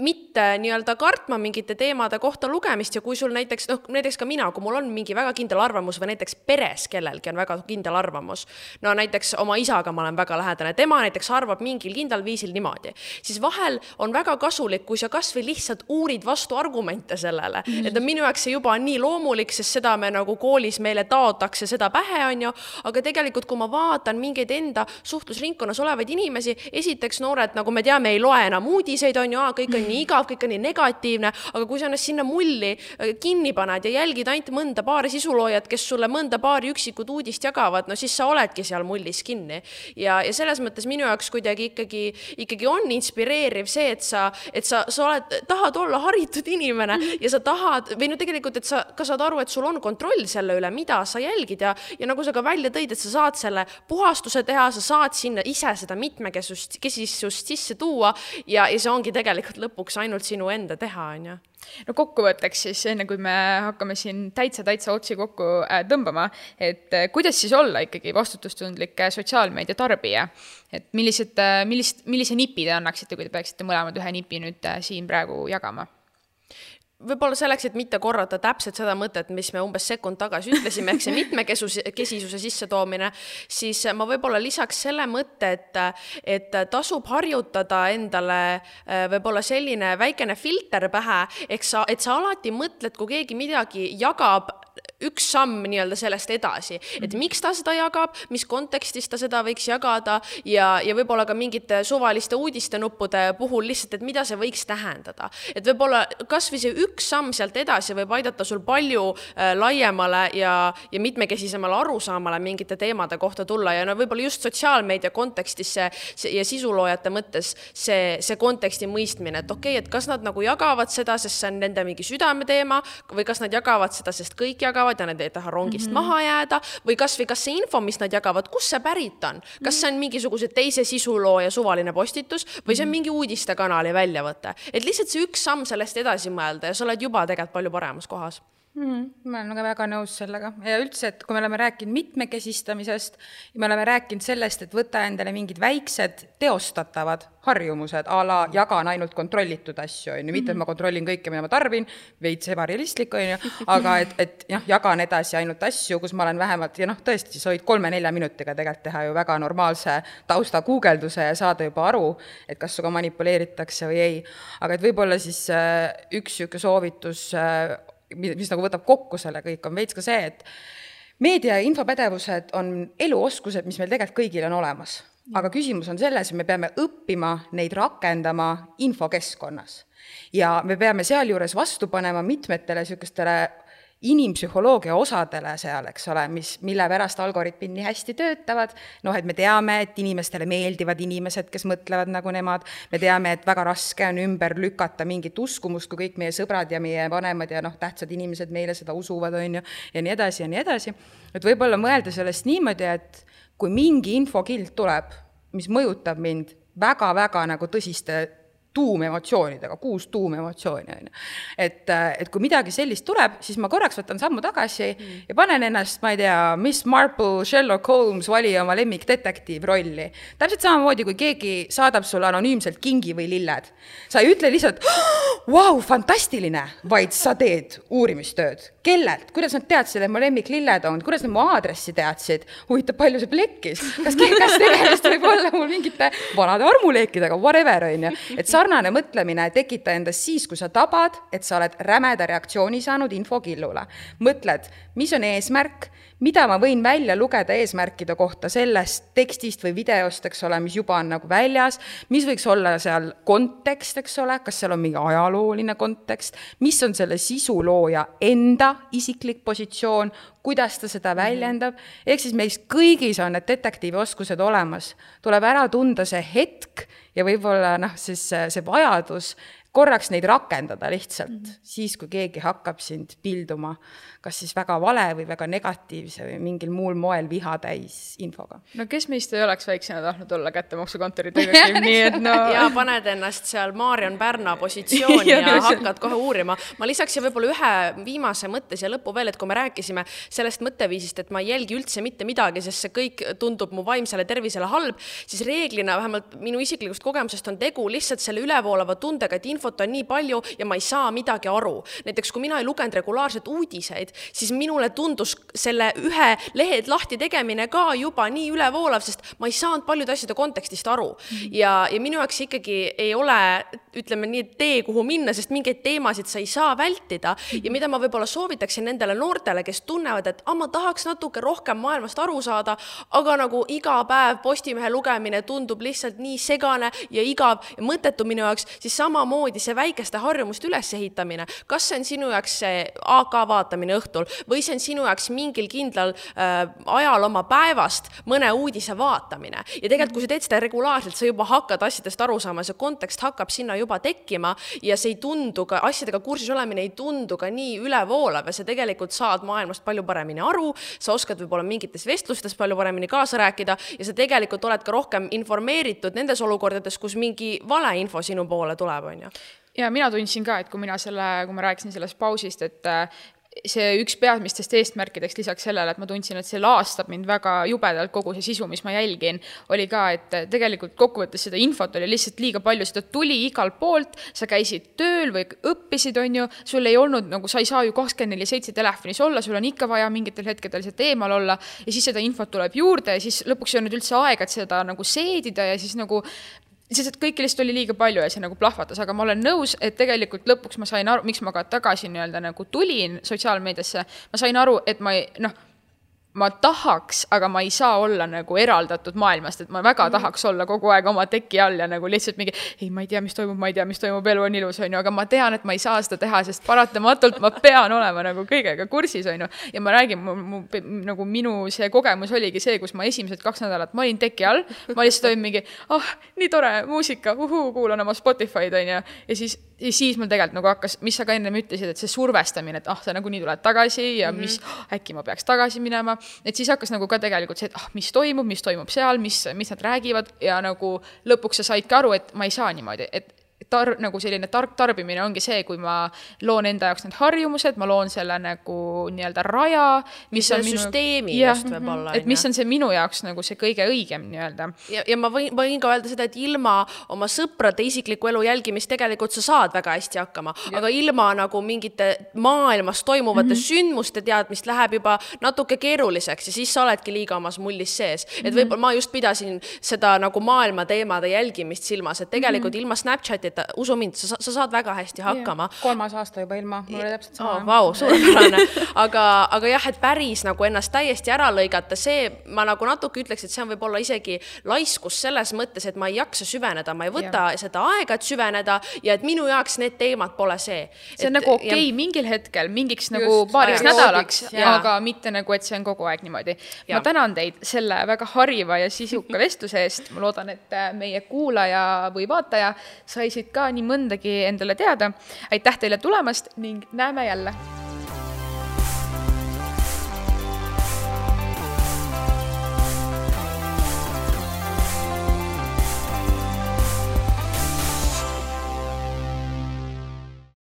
mitte nii-öelda kartma mingite teemade kohta lugemist ja kui sul näiteks noh, näiteks ka mina, kui mul on mingi väga kindel arvamus või näiteks peres kellelgi on väga kindel arvamus, no näiteks oma isaga ma olen väga lähedane, tema näiteks arvab mingil kindlal viisil niimoodi, siis vahel on väga kasulik, kui sa kasvõi lihtsalt uurid vastuargumente sellele mm, -hmm. et minu jaoks see juba on nii loomulik, sest seda me nagu koolis meile taotakse seda pähe, on ju, aga tegelikult, kui ma vaatan mingeid enda suhtlusringkonnas olevaid inimesi, esiteks noored, nagu me teame, ei loe enam uudiseid, on ju, kõik on nii igav, kõik on nii negatiivne, aga kui sa ennast sinna mulli äh, kinni paned ja jälgid ainult mõnda paari sisuloojat, kes sulle mõnda paari üksikut uudist jagavad, no siis sa oledki seal mullis kinni. ja, ja selles mõttes minu jaoks kuidagi ikkagi, ikkagi on inspireeriv see, et sa, et sa, sa oled, tahad olla haritud inimene ja sa tahad või no tegelikult, et sa ka saad aru, et sul on kontroll selle üle, mida sa jälgid ja, ja nagu sa ka välja tõid, et sa saad selle puhastuse teha, sa saad sinna ise seda mitmekesust, kesisust sisse tuua ja, ja see ongi tegelikult lõpuks ainult sinu enda teha, on ju no kokkuvõtteks siis, enne kui me hakkame siin täitsa-täitsa otsi kokku äh, tõmbama, et äh, kuidas siis olla ikkagi vastutustundlik äh, sotsiaalmeedia tarbija? et millised, millist, millise nipi te annaksite, kui te peaksite mõlemad ühe nipi nüüd siin praegu jagama? Võib-olla selleks, et mitte korrata täpselt seda mõtet, mis me umbes sekund tagasi ütlesime, ehk see mitmekesisuse sissetoomine, siis ma võib-olla lisaks selle mõtte, et, et tasub harjutada endale äh, võib-olla selline väikene filter pähe, ehk sa, et sa alati mõtled, kui keegi midagi jagab, üks samm nii-öelda sellest edasi, et mhm. miks ta seda jagab, mis kontekstis ta seda võiks jagada ja, ja võib-olla ka mingite suvaliste uudistenuppude puhul lihtsalt, et mida see võiks tähendada. et võib-olla kasvõi see üks samm sealt edasi võib aidata sul palju äh, laiemale ja, ja mitmekesisemale arusaamale mingite teemade kohta tulla ja no võib-olla just sotsiaalmeedia kontekstis see, see ja sisuloojate mõttes see, see konteksti mõistmine, et okei okay,, et kas nad nagu jagavad seda, sest see on nende mingi südameteema või kas nad jagavad seda, sest kõik jagavad ja nad ei taha rongist mm -hmm. maha jääda või kasvõi kas see info, mis nad jagavad, kust see pärit on, kas see on mingisuguse teise sisulooja suvaline postitus või see on mhm. mingi uudistekanali väljavõte, et lihtsalt see üks samm sellest edasi mõelda ja sa oled juba tegelikult palju paremas kohas mm,. ma olen nagu väga nõus sellega ja üldse, et kui me oleme rääkinud mitmekesistamisest ja me oleme rääkinud sellest, et võta endale mingid väiksed teostatavad harjumused a la jagan ainult kontrollitud asju, on ju, mitte et ma kontrollin kõike, mida ma tarbin, veits ebarealistlik, on ju, aga et, et jah, jagan edasi ainult asju, kus ma olen vähemalt ja noh, tõesti, sa võid kolme-nelja minutiga tegelikult teha ju väga normaalse tausta guugelduse ja saada juba aru, et kas sinuga manipuleeritakse või ei. aga et võib-olla siis äh, üks niisugune soovitus äh, mis nagu võtab kokku selle kõik, on veits ka see, et meedia ja infopädevused on eluoskused, mis meil tegelikult kõigil on olemas. aga küsimus on selles, et me peame õppima neid rakendama infokeskkonnas. ja me peame sealjuures vastu panema mitmetele niisugustele inimpsühholoogia osadele seal, eks ole, mis, mille pärast algoritmid nii hästi töötavad, noh, et me teame, et inimestele meeldivad inimesed, kes mõtlevad nagu nemad, me teame, et väga raske on ümber lükata mingit uskumust, kui kõik meie sõbrad ja meie vanemad ja noh, tähtsad inimesed meile seda usuvad, on ju, ja nii edasi ja nii edasi. et võib-olla mõelda sellest niimoodi, et kui mingi infokild tuleb, mis mõjutab mind väga-väga nagu tõsiste tuumemotsioonidega, kuus tuumemotsiooni, on ju. et, äh, et kui midagi sellist tuleb, siis ma korraks võtan sammu tagasi mm. ja panen ennast, ma ei tea, Miss Marple, Sherlock Holmes, vali oma lemmikdetektiivrolli. täpselt samamoodi, kui keegi saadab sulle anonüümselt kingi või lilled. sa ei ütle lihtsalt, vau, fantastiline, vaid sa teed uurimistööd. kellelt, kuidas nad teadsid, et mu lemmiklilled on, kuidas nad mu aadressi teadsid, huvitav, palju see plekkis, kas, kas tegemist võib olla mul mingite vanade armuleekidega, whatever, on ju, et sa sarnane mõtlemine tekita endas siis, kui sa tabad, et sa oled rämeda reaktsiooni saanud infokillule. mõtled, mis on eesmärk, mida ma võin välja lugeda eesmärkide kohta sellest tekstist või videost, eks ole, mis juba on nagu väljas, mis võiks olla seal kontekst, eks ole, kas seal on mingi ajalooline kontekst, mis on selle sisulooja enda isiklik positsioon, kuidas ta seda väljendab, ehk siis meis kõigis on need detektiivioskused olemas. tuleb ära tunda see hetk ja võib-olla noh, siis see vajadus korraks neid rakendada lihtsalt mm, -hmm. siis kui keegi hakkab sind pilduma kas siis väga vale või väga negatiivse või mingil muul moel viha täis infoga. no kes meist ei oleks väiksena tahtnud olla kättemaksukontori detektiiv, nii et no ja paned ennast seal Marion Pärna positsiooni ja, ja hakkad kohe uurima. ma lisaks siia võib-olla ühe viimase mõtte siia lõppu veel, et kui me rääkisime sellest mõtteviisist, et ma ei jälgi üldse mitte midagi, sest see kõik tundub mu vaimsele tervisele halb, siis reeglina vähemalt minu isiklikust kogemusest on tegu lihtsalt selle ülevoolava tundega, et infot on nii palju ja ma ei saa midagi aru. näiteks kui mina ei lugenud regulaarselt uudiseid, siis minule tundus selle ühe lehed lahti tegemine ka juba nii ülevoolav, sest ma ei saanud paljude asjade kontekstist aru. -hmm. ja, ja minu jaoks ikkagi ei ole, ütleme nii, tee, kuhu minna, sest mingeid teemasid sa ei saa vältida ja mida ma võib-olla soovitaksin nendele noortele, kes tunnevad, et ah, ma tahaks natuke rohkem maailmast aru saada, aga nagu iga päev Postimehe lugemine tundub lihtsalt nii segane ja igav ja mõttetu minu jaoks, siis samamoodi see väikeste harjumuste ülesehitamine, kas see on sinu jaoks see AK vaatamine õhtul, õhtul või see on sinu jaoks mingil kindlal äh, ajal oma päevast mõne uudise vaatamine. ja tegelikult, kui sa teed seda regulaarselt, sa juba hakkad asjadest aru saama, see kontekst hakkab sinna juba tekkima ja see ei tundu ka, asjadega kursis olemine ei tundu ka nii ülevoolav ja sa tegelikult saad maailmast palju paremini aru, sa oskad võib-olla mingites vestlustes palju paremini kaasa rääkida ja sa tegelikult oled ka rohkem informeeritud nendes olukordades, kus mingi valeinfo sinu poole tuleb, on ju ja mina tundsin ka, et kui mina selle, kui ma rääkisin sellest pausist, et see üks peamistest eesmärkideks lisaks sellele, et ma tundsin, et see laastab mind väga jubedalt, kogu see sisu, mis ma jälgin, oli ka, et tegelikult kokkuvõttes seda infot oli lihtsalt liiga palju, seda tuli igalt poolt, sa käisid tööl või õppisid, on ju, sul ei olnud nagu, sa ei saa ju kakskümmend neli seitse telefonis olla, sul on ikka vaja mingitel hetkedel sealt eemal olla ja siis seda infot tuleb juurde ja siis lõpuks ei olnud üldse aega, et seda nagu seedida ja siis nagu sest et kõike lihtsalt oli liiga palju ja see nagu plahvatas, aga ma olen nõus, et tegelikult lõpuks ma sain aru, miks ma ka tagasi nii-öelda nagu tulin sotsiaalmeediasse, ma sain aru, et ma ei, noh ma tahaks, aga ma ei saa olla nagu eraldatud maailmast, et ma väga mm. tahaks olla kogu aeg oma teki all ja nagu lihtsalt mingi, ei, ma ei tea, mis toimub, ma ei tea, mis toimub, elu on ilus, on ju, aga ma tean, et ma ei saa seda teha, sest paratamatult ma pean olema nagu kõigega kursis, on ju. ja ma räägin, mu, mu, nagu minu see kogemus oligi see, kus ma esimesed kaks nädalat, ma olin teki all, ma lihtsalt olin mingi, ah oh,, nii tore muusika, uhuu, kuulan oma Spotify'd, on ju, ja siis ja siis mul tegelikult nagu hakkas, mis sa ka ennem ütlesid, et see survestamine, et ah, sa nagunii tuled tagasi ja mm -hmm. mis äkki ma peaks tagasi minema. Et siis hakkas nagu ka tegelikult see, et ah, mis toimub, mis toimub seal, mis, mis nad räägivad ja nagu lõpuks sa saidki aru, et ma ei saa niimoodi, et tar-, nagu selline tark tarbimine ongi see, kui ma loon enda jaoks need harjumused, ma loon selle nagu nii-öelda raja, mis on minu süsteemi ja, just võib-olla. et mis on see minu jaoks nagu see kõige õigem nii-öelda. ja, ja ma võin, võin ka öelda seda, et ilma oma sõprade isikliku elu jälgimist tegelikult sa saad väga hästi hakkama, aga ilma nagu mingite maailmas toimuvate mm -hmm. sündmuste teadmist läheb juba natuke keeruliseks ja siis sa oledki liiga omas mullis sees. et mhm. võib-olla ma just pidasin seda nagu maailma teemade jälgimist silmas, et tegelikult mm -hmm. ilma Snapchatita et usu mind, sa, sa saad väga hästi hakkama. kolmas aasta juba ilma, mul oli täpselt sama oh,. Vau, suurepärane aga, aga jah, et päris nagu ennast täiesti ära lõigata, see ma nagu natuke ütleks, et see on võib-olla isegi laiskus selles mõttes, et ma ei jaksa süveneda, ma ei võta ja. seda aega, et süveneda ja et minu jaoks need teemad pole see. see on et, nagu okei okay, ja... mingil hetkel, mingiks Just, nagu paariks nädalaks, aga mitte nagu, et see on kogu aeg niimoodi. ma tänan teid selle väga hariva ja sisuka vestluse eest, ma loodan, et meie kuulaja või vaataja sai siit ka nii mõndagi endale teada. aitäh teile tulemast ning näeme jälle